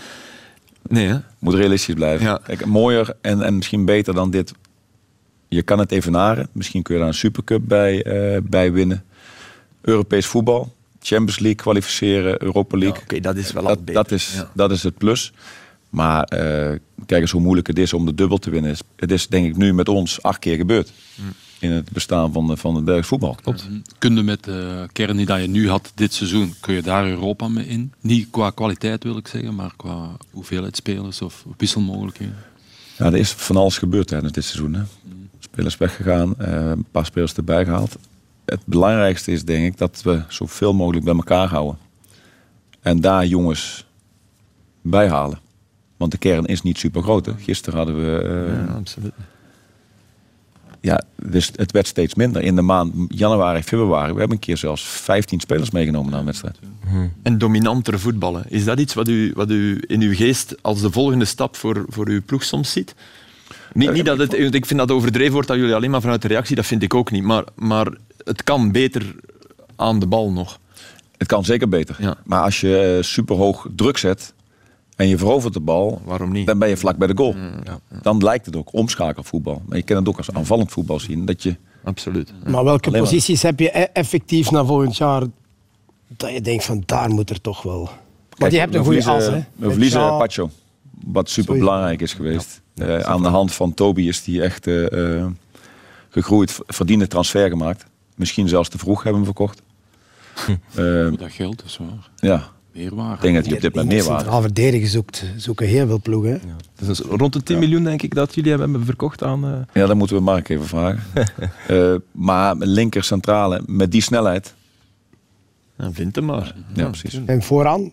Speaker 8: Nee, hè?
Speaker 7: Moet realistisch blijven.
Speaker 8: Ja.
Speaker 7: Kijk, mooier en, en misschien beter dan dit. Je kan het evenaren. Misschien kun je daar een supercup bij, eh, bij winnen. Europees voetbal. Champions League kwalificeren. Europa League.
Speaker 8: Oké, dat is wel
Speaker 7: dat,
Speaker 8: beter.
Speaker 7: dat, is,
Speaker 8: Ja.
Speaker 7: dat is het plus. Maar eh, kijk eens hoe moeilijk het is om de dubbel te winnen. Het is denk ik nu met ons acht keer gebeurd. In het bestaan van, de- van het Belgisch voetbal. Klopt.
Speaker 9: Kun je met de kern die dat je nu had dit seizoen, kun je daar Europa mee in? Niet qua kwaliteit wil ik zeggen, maar qua hoeveelheid spelers of wisselmogelijkheden.
Speaker 7: Ja, er is van alles gebeurd tijdens dit seizoen. Hè. Spelers weggegaan, eh, een paar spelers erbij gehaald. Het belangrijkste is denk ik dat we zoveel mogelijk bij elkaar houden. En daar jongens bij halen. Want de kern is niet super groot. Hè. Gisteren hadden we... eh,
Speaker 8: Ja, absoluut.
Speaker 7: Ja, dus het werd steeds minder. In de maand januari, februari, we hebben een keer zelfs 15 spelers meegenomen naar een wedstrijd.
Speaker 8: En dominanter voetballen. Is dat iets wat u, wat u in uw geest als de volgende stap voor, voor uw ploeg soms ziet? Niet, niet dat het, ik vind dat overdreven wordt dat jullie alleen maar vanuit de reactie, dat vind ik ook niet. Maar, maar het kan beter aan de bal nog.
Speaker 7: Het kan zeker beter.
Speaker 8: Ja.
Speaker 7: Maar als je eh, super hoog druk zet en je verovert de bal,
Speaker 8: Waarom niet?
Speaker 7: dan ben je vlak bij de goal.
Speaker 8: Mm,
Speaker 7: Dan lijkt het ook omschakelvoetbal. Maar je kan het ook als aanvallend voetbal zien. Dat je,
Speaker 8: Absoluut.
Speaker 10: Maar welke
Speaker 7: Alleen maar.
Speaker 10: posities heb je e- effectief na volgend jaar dat je denkt van daar moet er toch wel... Maar
Speaker 7: Kijk,
Speaker 10: je hebt een goede as, hè?
Speaker 7: We verliezen
Speaker 10: Ja.
Speaker 7: Pacho. Wat super belangrijk is geweest. Eh, aan de hand van Toby is die echt eh, eh, gegroeid, verdiende transfer gemaakt. Misschien zelfs te vroeg hebben we hem verkocht. Eh,
Speaker 9: Dat geldt, dat is waar.
Speaker 7: ja. Ik denk dat hij op dit moment meer
Speaker 10: Centraal verdedigen zoekt, zoeken heel veel ploegen. hè.
Speaker 6: Dus rond de 10 miljoen denk ik dat jullie hebben verkocht aan... eh,
Speaker 7: Ja, dat moeten we Mark even vragen. [LAUGHS] Eh, maar linker centrale met die snelheid.
Speaker 8: Dan vind hem maar.
Speaker 7: Ja, precies.
Speaker 10: En vooraan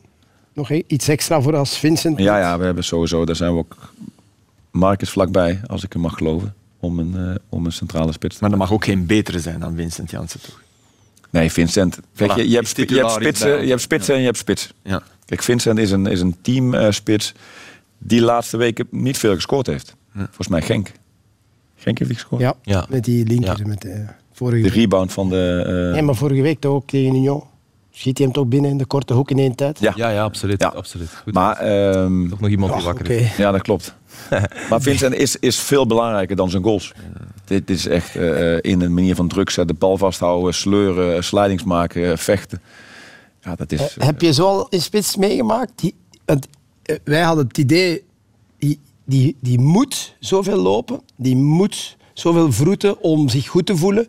Speaker 10: nog e- iets extra voor als Vincent.
Speaker 7: Ja, ja, we hebben sowieso, daar zijn we ook. Mark is vlakbij, als ik hem mag geloven, om een, eh, om een centrale spits te
Speaker 8: Maar dat mag ook geen betere zijn dan Vincent Janssen, toch?
Speaker 7: Nee, Vincent. Kijk,
Speaker 8: Voilà,
Speaker 7: je, je, hebt, je spitsen, je hebt spitsen en je hebt spits.
Speaker 8: Ja.
Speaker 7: Kijk, Vincent is een, is een teamspits die de laatste weken niet veel gescoord heeft. Volgens mij Genk. Genk heeft hij gescoord.
Speaker 10: Ja,
Speaker 6: Ja.
Speaker 10: met die linker.
Speaker 6: Ja.
Speaker 10: Met de, vorige
Speaker 7: De
Speaker 10: week.
Speaker 7: rebound van de... eh,
Speaker 10: Nee, maar vorige week toch ook tegen Union. Schiet hij hem toch binnen in de korte hoek in één tijd?
Speaker 7: ja.
Speaker 6: Ja, ja, absoluut.
Speaker 7: Ja.
Speaker 6: absoluut. Goed.
Speaker 7: Maar, ehm,
Speaker 6: Toch nog iemand die
Speaker 10: Oh,
Speaker 6: wakker is.
Speaker 7: ja, dat klopt. [LAUGHS] maar Vincent is, is veel belangrijker dan zijn goals. Dit is echt eh, in een manier van druk zetten, bal vasthouden, sleuren, slidings maken, eh, vechten. Ja, dat is...
Speaker 10: Eh, Heb je zo al een spits meegemaakt? Die, want, eh, wij hadden het idee, die, die, die moet zoveel lopen, die moet zoveel vroeten om zich goed te voelen.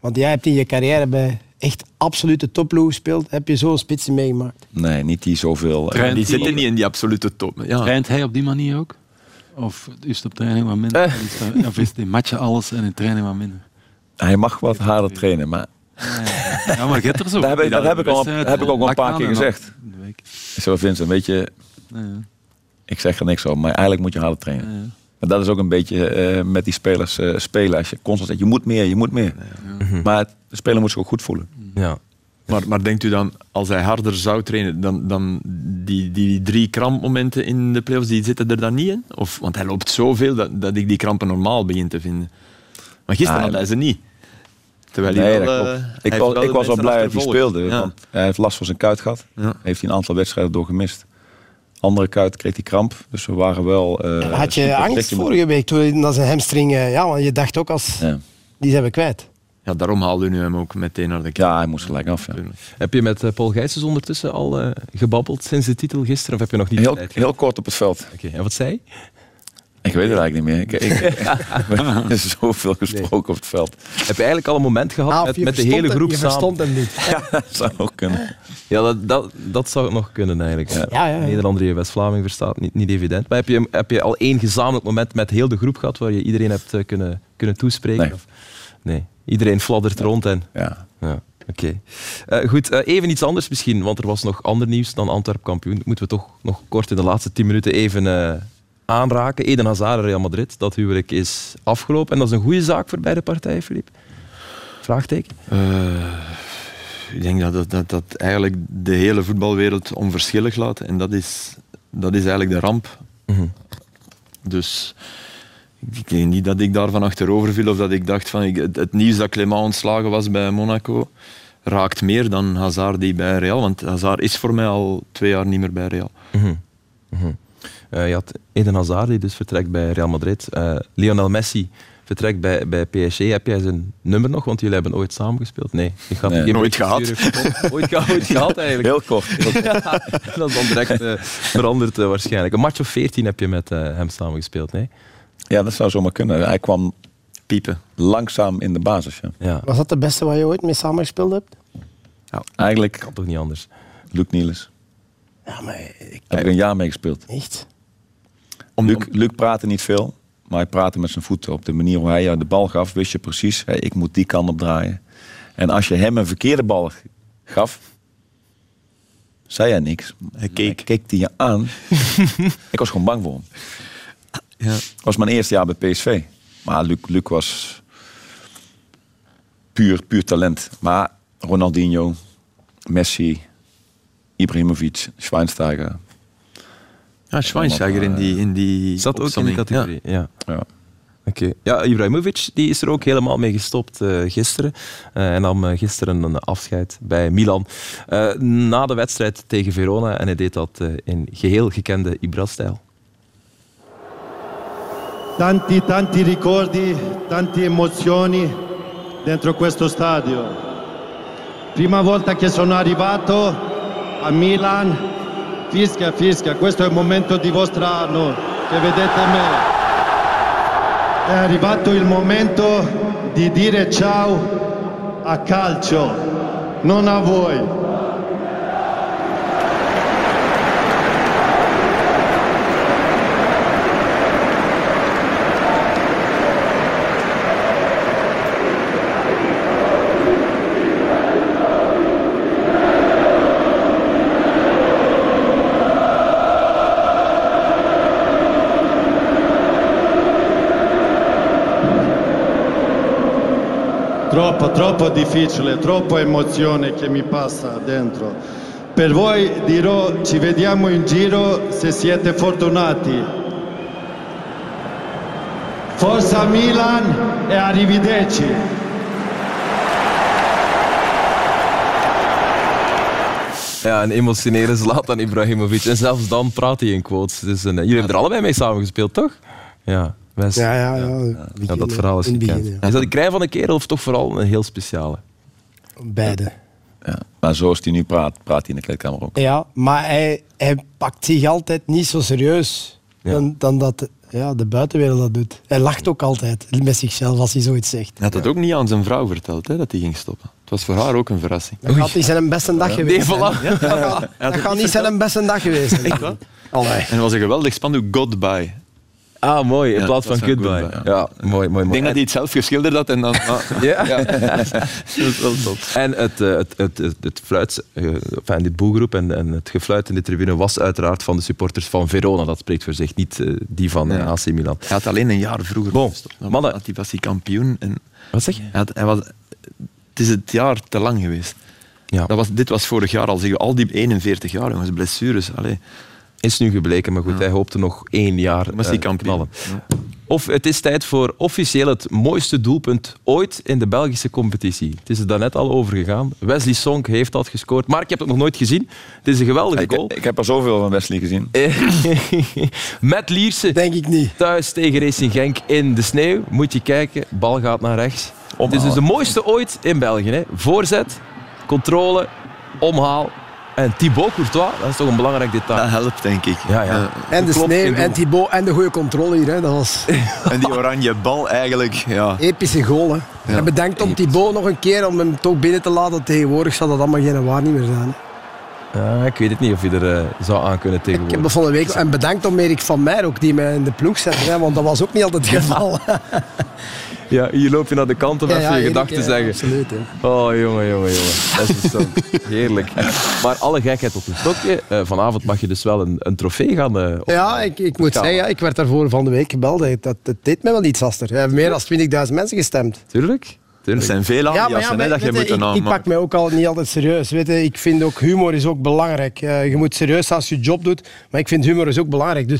Speaker 10: Want jij hebt in je carrière bij echt absolute topploeg gespeeld. Heb je zo'n spits meegemaakt?
Speaker 7: Nee, niet die zoveel... eh,
Speaker 8: Die zitten niet in die absolute top. Ja.
Speaker 9: Traint hij op die manier ook? Of is het op training wat minder? Is dat- Of is het in matchen alles en in training wat minder?
Speaker 7: Hij mag wat harder trainen, maar
Speaker 9: Ja, maar hebt er zo.
Speaker 7: Daar heb ik-
Speaker 9: die
Speaker 7: dat heb ik al- heb ik ook al een paar keer
Speaker 9: en
Speaker 7: gezegd.
Speaker 9: dan de week.
Speaker 7: zo Vincent, weet je,
Speaker 9: Ja, ja.
Speaker 7: ik zeg er niks over, maar eigenlijk moet je harder trainen.
Speaker 9: Ja, ja.
Speaker 7: Maar dat is ook een beetje eh, met die spelers eh, spelen. Als je constant zegt, je moet meer, je moet meer. Maar de speler moet zich ook goed voelen.
Speaker 6: Ja.
Speaker 8: Maar, maar denkt u dan, als hij harder zou trainen, dan, dan die, die drie krampmomenten in de playoffs, die zitten er dan niet in? Of, want hij loopt zoveel dat, dat ik die krampen normaal begin te vinden. Maar gisteren
Speaker 7: Ah,
Speaker 8: had hij ze niet. Terwijl hij
Speaker 7: Nee,
Speaker 8: wel, eh,
Speaker 7: klopt.
Speaker 8: hij
Speaker 7: ik was,
Speaker 8: wel
Speaker 7: ik was wel blij dat hij speelde.
Speaker 8: Ja.
Speaker 7: Want hij heeft last van zijn kuit gehad. Heeft hij een aantal wedstrijden door gemist. Andere kuit kreeg hij kramp. Dus we waren wel... eh,
Speaker 10: Had je angst vorige week toen dat zijn hamstring... eh, Ja, want je dacht ook als...
Speaker 7: Ja.
Speaker 10: Die zijn we kwijt.
Speaker 8: Ja, daarom haalde u hem ook meteen naar de
Speaker 7: Ja, hij moest gelijk af. Ja.
Speaker 6: Heb je met eh, Paul Gijsens ondertussen al eh, gebabbeld sinds de titel gisteren? Of heb je nog niet
Speaker 7: Heel,
Speaker 6: tijd
Speaker 7: heel kort op het veld.
Speaker 6: Oké, en wat zei hij?
Speaker 7: Ik weet het eigenlijk niet meer. Ik, ik, [LAUGHS] [LAUGHS] we hebben zoveel gesproken op het veld.
Speaker 6: Heb je eigenlijk al een moment gehad
Speaker 10: Ah,
Speaker 6: met, de hele
Speaker 10: hem-
Speaker 6: groep
Speaker 10: je
Speaker 6: samen?
Speaker 10: verstond hem niet. [LAUGHS]
Speaker 7: Ja, dat zou ook kunnen.
Speaker 6: Ja, dat, dat, dat zou nog kunnen eigenlijk.
Speaker 10: Ja, ja, ja.
Speaker 6: Nederlander die West-Vlaming verstaat, niet, niet evident. Maar heb je, heb je al één gezamenlijk moment met heel de groep gehad waar je iedereen hebt eh, kunnen, kunnen toespreken?
Speaker 7: Nee.
Speaker 6: Of? nee. Iedereen fladdert rond en...
Speaker 7: Ja.
Speaker 6: Ja, oké. Eh, goed, eh, even iets anders misschien, want er was nog ander nieuws dan Antwerp kampioen. Moeten we toch nog kort in de laatste tien minuten even eh, aanraken. Eden Hazard, Real Madrid, dat huwelijk is afgelopen. En dat is een goede zaak voor beide partijen, Filip? Vraagteken?
Speaker 8: Ik denk dat, dat, dat dat eigenlijk de hele voetbalwereld onverschillig laat. En dat is, dat is eigenlijk de ramp.
Speaker 6: Mhm.
Speaker 8: Dus ik denk niet dat ik daarvan achterover viel of dat ik dacht van ik, het, het nieuws dat Clément ontslagen was bij Monaco raakt meer dan Hazard die bij Real. Want Hazard is voor mij al twee jaar niet meer bij Real.
Speaker 6: Mhm. Mhm. Eh, je had Eden Hazard, die dus vertrekt bij Real Madrid. Eh, Lionel Messi vertrekt bij, bij PSG. Heb jij zijn nummer nog? Want jullie hebben ooit samengespeeld. Nee, ik ga
Speaker 7: Nee.
Speaker 8: Nooit
Speaker 6: sturen. Ooit, ge- ooit gehad eigenlijk.
Speaker 7: Heel kort. Heel [LAUGHS] kort.
Speaker 6: Ja, dat is dan direct eh, veranderd waarschijnlijk. Een match of 14 heb je met hem samengespeeld, nee?
Speaker 7: Ja, dat zou zomaar kunnen. Hij kwam
Speaker 8: Piepen.
Speaker 7: langzaam in de basis. Ja.
Speaker 6: Ja,
Speaker 10: Was dat de beste wat je ooit mee samengespeeld hebt?
Speaker 7: Eigenlijk
Speaker 6: kan toch niet anders.
Speaker 7: Luc Niels.
Speaker 10: Ja, maar ik,
Speaker 7: Heb ik een jaar mee gespeeld.
Speaker 10: echt.
Speaker 8: Om,
Speaker 7: Luc, Luc praatte niet veel, maar hij praatte met zijn voeten. Op de manier hoe hij jou de bal gaf, wist je precies, ik moet die kant op draaien. En als je hem een verkeerde bal gaf, zei hij niks.
Speaker 8: Hij keek.
Speaker 7: Hij keek die je aan. [LAUGHS] ik was gewoon bang voor hem.
Speaker 8: Ja.
Speaker 7: Het was mijn eerste jaar bij PSV. Maar Luc, Luc was puur, puur talent. Maar Ronaldinho, Messi, Ibrahimovic, Schweinsteiger.
Speaker 8: Ja, Schweinsteiger in die, in die
Speaker 6: Zat ook in die categorie, ja.
Speaker 7: Ja.
Speaker 6: Oké. Ja, Ibrahimovic die is er ook helemaal mee gestopt eh, gisteren. Eh, en nam eh, gisteren een afscheid bij Milan. Eh, na de wedstrijd tegen Verona. En hij deed dat eh, in geheel gekende Ibra-stijl.
Speaker 14: Tanti, tanti ricordi, tante emozioni dentro questo stadio. Prima volta che sono arrivato a Milan, fischia, fischia, questo è il momento di vostro anno che vedete me. È arrivato il momento di dire ciao a calcio, non a voi. Troppo, troppo difficile, troppa emozione che mi passa dentro. Per voi dirò ci vediamo in giro se siete fortunati. Forza Milan e arrivederci.
Speaker 6: Ja, een emotionele Zlatan Ibrahimovic. En zelfs dan praat hij in quotes. Dus, een, jullie hebben er allebei mee samengespeeld, toch? Ja, Wes.
Speaker 10: Ja, ja, ja.
Speaker 6: Ja, dat verhaal is
Speaker 10: het
Speaker 6: gekend.
Speaker 10: begin, ja.
Speaker 6: Is dat een krij van een kerel of toch vooral een heel speciale?
Speaker 10: Beide.
Speaker 7: Ja. Maar zoals hij nu praat, praat hij in de kleedkamer ook.
Speaker 10: Ja, maar hij, hij pakt zich altijd niet zo serieus
Speaker 6: Ja.
Speaker 10: dan, dan dat ja, de buitenwereld dat doet. Hij lacht ook altijd met zichzelf als hij zoiets zegt.
Speaker 8: Hij had het ook niet aan zijn vrouw verteld, hè, dat hij ging stoppen. Het was voor haar ook een verrassing.
Speaker 10: Dat gaat niet zijn beste dag geweest
Speaker 6: Nee, voilà. [LAUGHS]
Speaker 10: Dat gaat, dat gaat niet zijn beste dag geweest.
Speaker 8: Echt?
Speaker 10: Allee.
Speaker 8: En er was een geweldig spandoek Goodbye.
Speaker 6: Ah, mooi. In
Speaker 8: Ja,
Speaker 6: plaats van goodbye.
Speaker 8: goodbye,
Speaker 6: ja. mooi, mooi, mooi.
Speaker 8: Ik denk dat hij het zelf geschilderd had en dan... [LAUGHS] ah,
Speaker 6: Ja.
Speaker 8: ja. [LAUGHS]
Speaker 6: dat is wel top. En het, eh, het, het, het, het fluit, eh, enfin, dit boelgroep en, en het gefluit in de tribune was uiteraard van de supporters van Verona. Dat spreekt voor zich, niet eh, die van. AC Milan.
Speaker 8: Hij had alleen een jaar vroeger
Speaker 6: Bon, mannen.
Speaker 8: had hij, was hij kampioen. En
Speaker 6: Wat zeg je?
Speaker 8: hij had, hij was, het is het jaar te lang geweest.
Speaker 6: Ja.
Speaker 8: Dat was, dit was vorig jaar al. Zeg, al die 41 jaar, jongens, blessures. Allee.
Speaker 6: Is nu gebleken, maar goed, hij hoopte nog één jaar
Speaker 8: Was die
Speaker 6: eh,
Speaker 8: kampioen.
Speaker 6: knallen. Of het is tijd voor officieel het mooiste doelpunt ooit in de Belgische competitie. Het is er daarnet al over gegaan. Wesley Sonk heeft dat gescoord. Mark, je hebt het nog nooit gezien. Het is een geweldige
Speaker 7: Ik,
Speaker 6: goal.
Speaker 7: ik heb er zoveel van Wesley gezien. [LAUGHS]
Speaker 6: Met Lierse.
Speaker 10: Denk ik niet.
Speaker 6: Thuis tegen Racing Genk in de sneeuw. Moet je kijken, bal gaat naar rechts. Het is dus de mooiste ooit in België. Hè. Voorzet, controle, omhaal. En Thibaut Courtois, dat is toch een belangrijk detail.
Speaker 8: Dat helpt, denk ik.
Speaker 6: Ja, ja.
Speaker 10: En de
Speaker 6: Klopt,
Speaker 10: sneeuw en Thibaut en de goede controle hier. Hè. Dat was [LAUGHS]
Speaker 8: En die oranje bal eigenlijk, ja.
Speaker 10: epische goal. Hè. En bedankt om Thibaut nog een keer om hem toch binnen te laten. Tegenwoordig zal dat allemaal geen waar niet meer zijn.
Speaker 6: Ja, ik weet het niet of je er eh, zou aan kunnen
Speaker 10: Ik heb
Speaker 6: tegenwoordig.
Speaker 10: dat van de week. En bedankt om Erik van Meijer ook, die mij in de ploeg zette. Hè, want dat was ook niet altijd het geval. [LAUGHS]
Speaker 6: Ja, hier loop je naar de kant om
Speaker 10: Ja,
Speaker 6: even
Speaker 10: ja,
Speaker 6: je gedachten te
Speaker 10: ja,
Speaker 6: zeggen.
Speaker 10: absoluut, hè.
Speaker 6: Oh, jongen, jongen, jongen. Dat is zo [LAUGHS] heerlijk. Maar alle gekheid op een stokje. eh, vanavond mag je dus wel een, een trofee gaan eh, op-
Speaker 10: Ja, ik, ik moet
Speaker 6: Kamer.
Speaker 10: zeggen, ik werd daarvoor van de week gebeld. Dat, dat deed mij wel iets, Aster. Er hebben meer dan 20.000 mensen gestemd.
Speaker 6: Tuurlijk.
Speaker 8: Er zijn veel aliasen hè, dat je moet
Speaker 10: ik, pak mij ook al niet altijd serieus. Weet je, ik vind ook humor is ook belangrijk. Eh, je moet serieus zijn als je job doet, maar ik vind humor is ook belangrijk. Dus,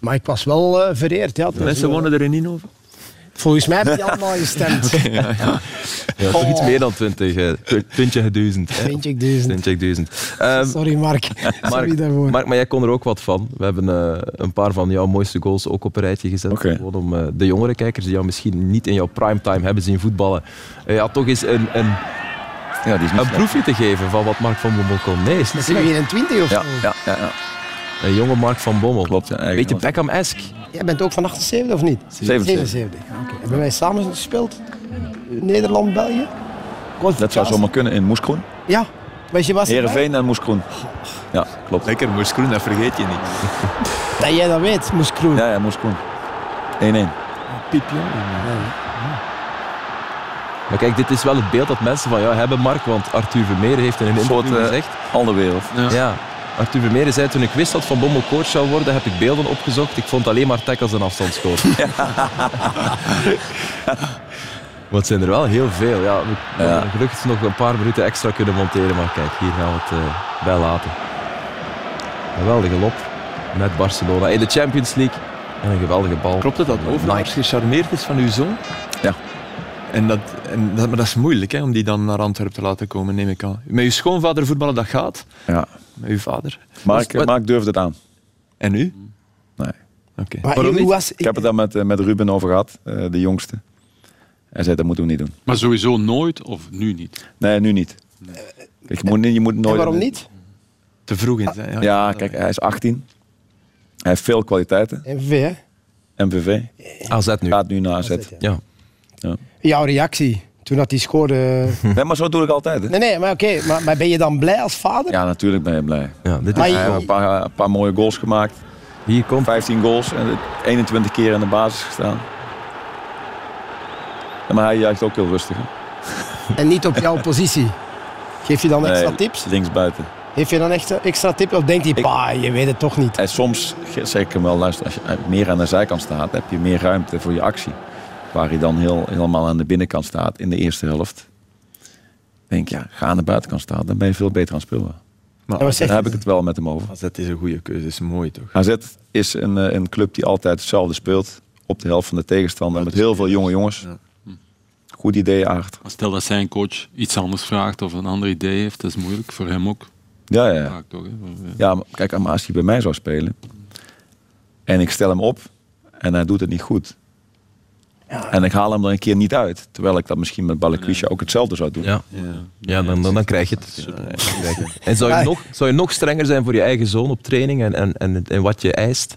Speaker 10: Maar ik was wel eh, vereerd. Ja,
Speaker 8: Mensen
Speaker 10: wel-
Speaker 8: wonen er in Inhoven.
Speaker 10: Volgens mij hebben die allemaal gestemd. [LAUGHS]
Speaker 8: ja, ja.
Speaker 6: Ja, toch iets meer dan 20, eh, tw- 20.000. hè.
Speaker 10: 20.000.
Speaker 6: 20.000. Ehm,
Speaker 10: Sorry Mark. [LAUGHS] Sorry daarvoor.
Speaker 6: Mark, maar jij kon er ook wat van. We hebben eh, een paar van jouw mooiste goals ook op een rijtje gezet. Gewoon om eh, de jongere kijkers die jou misschien niet in jouw primetime hebben zien voetballen, eh, ja, toch eens een, een,
Speaker 7: Ja, die is
Speaker 6: een proefje te geven van wat Mark van Bommel kon. Nee, is niet
Speaker 10: Is hij
Speaker 6: slecht.
Speaker 10: 21 of
Speaker 7: Ja,
Speaker 10: zo?
Speaker 7: ja, ja, ja.
Speaker 6: Een jonge Mark van Bommel.
Speaker 7: Klopt. Ja, eigenlijk
Speaker 6: Beetje Beckham-esk.
Speaker 10: Jij bent ook van 78 of niet?
Speaker 7: 77.
Speaker 10: 77. Oké. Hebben wij samen gespeeld? Nederland, België?
Speaker 7: Dat zou zomaar kunnen in Moeskroen.
Speaker 10: Ja. Weet je wat?
Speaker 7: Heerenveen en Moeskroen. Ja, klopt.
Speaker 8: Lekker Moeskroen, dat vergeet je niet. [LAUGHS]
Speaker 10: Dat jij dat weet, Moes Kroen.
Speaker 7: Ja, ja, Moeskroen. 1-1.
Speaker 10: Piep, joh.
Speaker 6: Maar kijk, dit is wel het beeld dat mensen van jou hebben, Mark. Want Arthur Vermeer heeft in een interview
Speaker 7: eh,
Speaker 6: gezegd...
Speaker 7: andere wereld.
Speaker 6: Ja. Arthur Vermeer zei toen ik wist dat Van Bommel coach zou worden, heb ik beelden opgezocht. Ik vond alleen maar tackles en afstandsschoten. [LAUGHS] Maar het zijn er wel heel veel. Ja, we
Speaker 7: Ja.
Speaker 6: hadden gelukkig nog een paar minuten extra kunnen monteren. Maar kijk, hier gaan we het eh, bij laten. Geweldige lop met Barcelona in de Champions League. En een geweldige bal.
Speaker 8: Klopt het dat Overmars gecharmeerd is van uw zoon?
Speaker 7: Ja.
Speaker 8: En dat, en dat, maar dat is moeilijk hè, om die dan naar Antwerpen te laten komen, neem ik aan. Met uw schoonvader voetballen, dat gaat.
Speaker 7: Ja.
Speaker 8: Met uw vader.
Speaker 7: Mark,
Speaker 8: Wat-
Speaker 7: Mark durfde het aan.
Speaker 8: En u?
Speaker 7: Nee.
Speaker 8: Oké.
Speaker 10: Maar
Speaker 8: Waarom
Speaker 10: hoe
Speaker 8: niet?
Speaker 10: was...
Speaker 7: Ik heb het daar met, eh, met Ruben over gehad, eh, de jongste. Hij zei, dat moeten we niet doen.
Speaker 9: Maar sowieso nooit of nu niet?
Speaker 7: Nee, nu niet. Kijk, je, moet, niet- je moet nooit...
Speaker 10: En waarom niet?
Speaker 8: Te vroeg in zijn. Ja,
Speaker 7: Ja, kijk, hij is 18. Hij heeft veel kwaliteiten.
Speaker 10: MV, hè?
Speaker 7: MVV.
Speaker 6: AZ nu.
Speaker 7: Gaat nu naar AZ.
Speaker 6: Ja.
Speaker 7: Ja.
Speaker 10: Jouw reactie toen dat hij scoorde... [LAUGHS]
Speaker 7: Nee, maar zo doe ik altijd. Hè.
Speaker 10: Nee, nee, maar oké. maar, maar ben je dan blij als vader?
Speaker 7: Ja, natuurlijk ben je blij.
Speaker 6: Ja, dit is,
Speaker 7: Hij heeft een paar, een paar mooie goals gemaakt.
Speaker 6: hier komt
Speaker 7: 15 goals en 21 keer in de basis gestaan. Maar hij juicht ook heel rustig. Hè?
Speaker 10: En niet op jouw [LAUGHS] positie. Geef je dan extra
Speaker 7: Nee,
Speaker 10: tips?
Speaker 7: Links buiten.
Speaker 10: Geef je dan echt extra tips? Of denkt hij, pa, je weet het toch niet?
Speaker 7: En soms zeg ik hem wel, luister, als je meer aan de zijkant staat, heb je meer ruimte voor je actie. Waar hij dan heel, helemaal aan de binnenkant staat in de eerste helft. denk ja, ga aan de buitenkant staan, dan ben je veel beter aan het spelen.
Speaker 8: Maar
Speaker 10: Ja,
Speaker 7: Daar heb ik het wel met hem over.
Speaker 8: AZ is een goede keuze, is mooi toch?
Speaker 7: AZ is een, eh, een club die altijd hetzelfde speelt. Op de helft van de tegenstander. Met heel veel jonge jongens. Goed idee, Aard.
Speaker 9: Maar Stel dat zijn coach iets anders vraagt of een ander idee heeft, dat is moeilijk. Voor hem ook.
Speaker 7: Ja, ja, ja.
Speaker 9: Vaak toch, hè?
Speaker 7: Ja, maar kijk, maar als hij bij mij zou spelen. En ik stel hem op. En hij doet het niet goed. En ik haal hem er een keer niet uit. Terwijl ik dat misschien met Balikwisha ook hetzelfde zou doen.
Speaker 6: Ja, ja dan, dan, dan krijg je het. [LAUGHS] En zou je, nog, zou je nog strenger zijn voor je eigen zoon op training en, en, en, en wat je eist?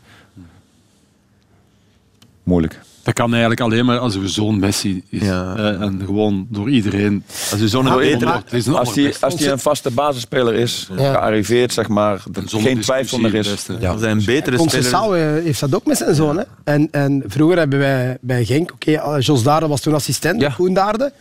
Speaker 7: Moeilijk.
Speaker 9: Dat kan eigenlijk alleen maar als uw zoon Messi is.
Speaker 8: Ja.
Speaker 9: Eh, en gewoon door iedereen.
Speaker 8: Als uw zoon
Speaker 10: Ah,
Speaker 8: een
Speaker 10: maar-
Speaker 8: betere...
Speaker 9: Het is een
Speaker 7: Als hij,
Speaker 9: allerbeste.
Speaker 7: als hij een vaste basisspeler is,
Speaker 10: Ja.
Speaker 7: gearriveerd, zeg maar, geen twijfel meer is.
Speaker 8: Als hij een betere.
Speaker 10: Concessao eh, heeft dat ook met zijn zoon. Hè? En, en vroeger hebben wij bij Genk, oké, eh, Jos Daarde was toen assistent,
Speaker 6: Ja.
Speaker 10: Koen Daarde.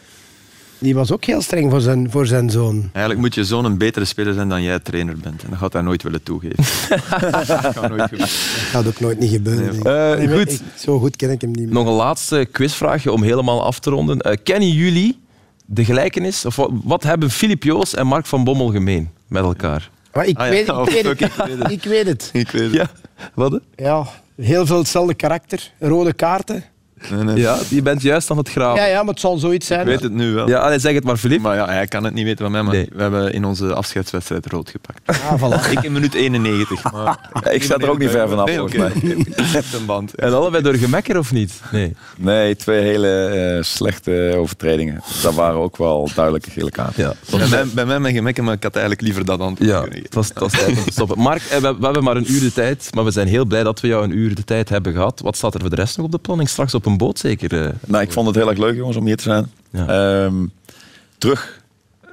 Speaker 10: Die was ook heel streng voor zijn, voor zijn zoon.
Speaker 8: Eigenlijk moet je zoon een betere speler zijn dan jij trainer bent. En dat gaat hij nooit willen toegeven. [LAUGHS] dat kan nooit gebeuren.
Speaker 10: Gaat ook nooit niet gebeuren.
Speaker 6: Eh,
Speaker 10: Nee,
Speaker 6: goed.
Speaker 10: ik- zo goed ken ik hem niet meer.
Speaker 6: Nog een laatste quizvraagje om helemaal af te ronden. Eh, kennen jullie de gelijkenis, of wat, wat hebben Filip Joos en Mark van Bommel gemeen met elkaar?
Speaker 10: Maar ik,
Speaker 8: Ah, ja.
Speaker 10: weet, ik, weet
Speaker 8: fuck,
Speaker 10: het.
Speaker 8: ik weet het.
Speaker 10: ik weet het.
Speaker 8: Ik weet het.
Speaker 6: Ja, wat?
Speaker 10: Ja, heel veel hetzelfde karakter. Rode kaarten.
Speaker 8: Nee, nee.
Speaker 6: Ja, je bent juist aan het graven.
Speaker 10: Ja, ja, maar het zal zoiets zijn.
Speaker 8: Ik weet het nu wel.
Speaker 6: Ja, allee, zeg het maar, Filip.
Speaker 8: Maar ja, hij kan het niet weten van mij, maar
Speaker 6: Nee.
Speaker 8: we hebben in onze afscheidswedstrijd rood gepakt.
Speaker 10: Ah, voilà. [LAUGHS]
Speaker 8: Ik in minuut 91. [LAUGHS] Maar
Speaker 7: Ja, ik sta er ook niet ver vanaf,
Speaker 8: Nee,
Speaker 7: volgens
Speaker 8: oké.
Speaker 7: mij. [LAUGHS]
Speaker 8: Een band.
Speaker 6: En allebei door gemekker of niet? Nee.
Speaker 7: Nee, twee hele eh, slechte overtredingen. Dat waren ook wel duidelijke gele kaarten.
Speaker 6: Ja,
Speaker 8: Bij mij, bij mij mijn gemekken, maar ik had eigenlijk liever dat antwoord
Speaker 6: Ja,
Speaker 8: kunnen geven.
Speaker 6: het was, het was tijd om te stoppen. Mark, eh, we, we hebben maar een uur de tijd, maar we zijn heel blij dat we jou een uur de tijd hebben gehad. Wat staat er voor de rest nog op de planning? Straks op een boot zeker? eh?
Speaker 7: Nou, ik vond het heel erg leuk, jongens, om hier te zijn.
Speaker 6: Ja.
Speaker 7: Ehm, terug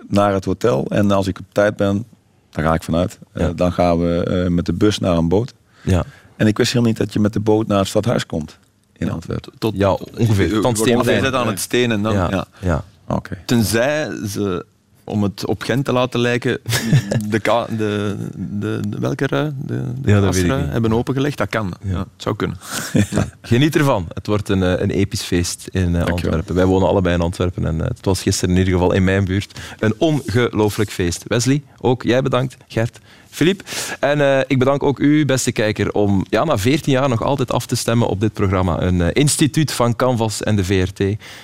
Speaker 7: naar het hotel. En als ik op tijd ben, daar ga ik vanuit. eh, dan gaan we eh, met de bus naar een boot.
Speaker 6: Ja.
Speaker 7: En ik wist helemaal niet dat je met de boot naar het stadhuis komt in Antwerpen.
Speaker 8: Tot,
Speaker 6: ja, ongeveer. Steenplein.
Speaker 8: zit aan het steen en dan...
Speaker 6: Ja,
Speaker 8: Ja.
Speaker 6: ja.
Speaker 7: Oké.
Speaker 8: Tenzij ze, om het op Gent te laten lijken, [LAUGHS] de, ka- de, de, de welke rui? De, de
Speaker 6: Ja,
Speaker 8: hebben opengelegd. Dat kan.
Speaker 6: Ja.
Speaker 8: Ja. het zou kunnen. [LAUGHS]
Speaker 6: Geniet ervan. Het wordt een, eh, een episch feest in eh, Antwerpen. Wij wonen allebei in Antwerpen en eh, het was gisteren in ieder geval in mijn buurt een ongelooflijk feest. Wesley, ook jij bedankt. Gert, Filip. En eh, ik bedank ook u, beste kijker, om ja, na 14 jaar nog altijd af te stemmen op dit programma. Een eh, instituut van Canvas en de VRT.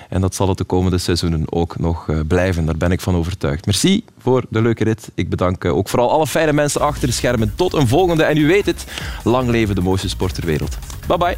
Speaker 6: En dat zal het de komende seizoenen ook nog eh, blijven. Daar ben ik van overtuigd. Merci voor de leuke rit. Ik bedank ook vooral alle fijne mensen achter de schermen. Tot een volgende. En u weet het, lang leven de mooiste sport ter wereld. Bye bye.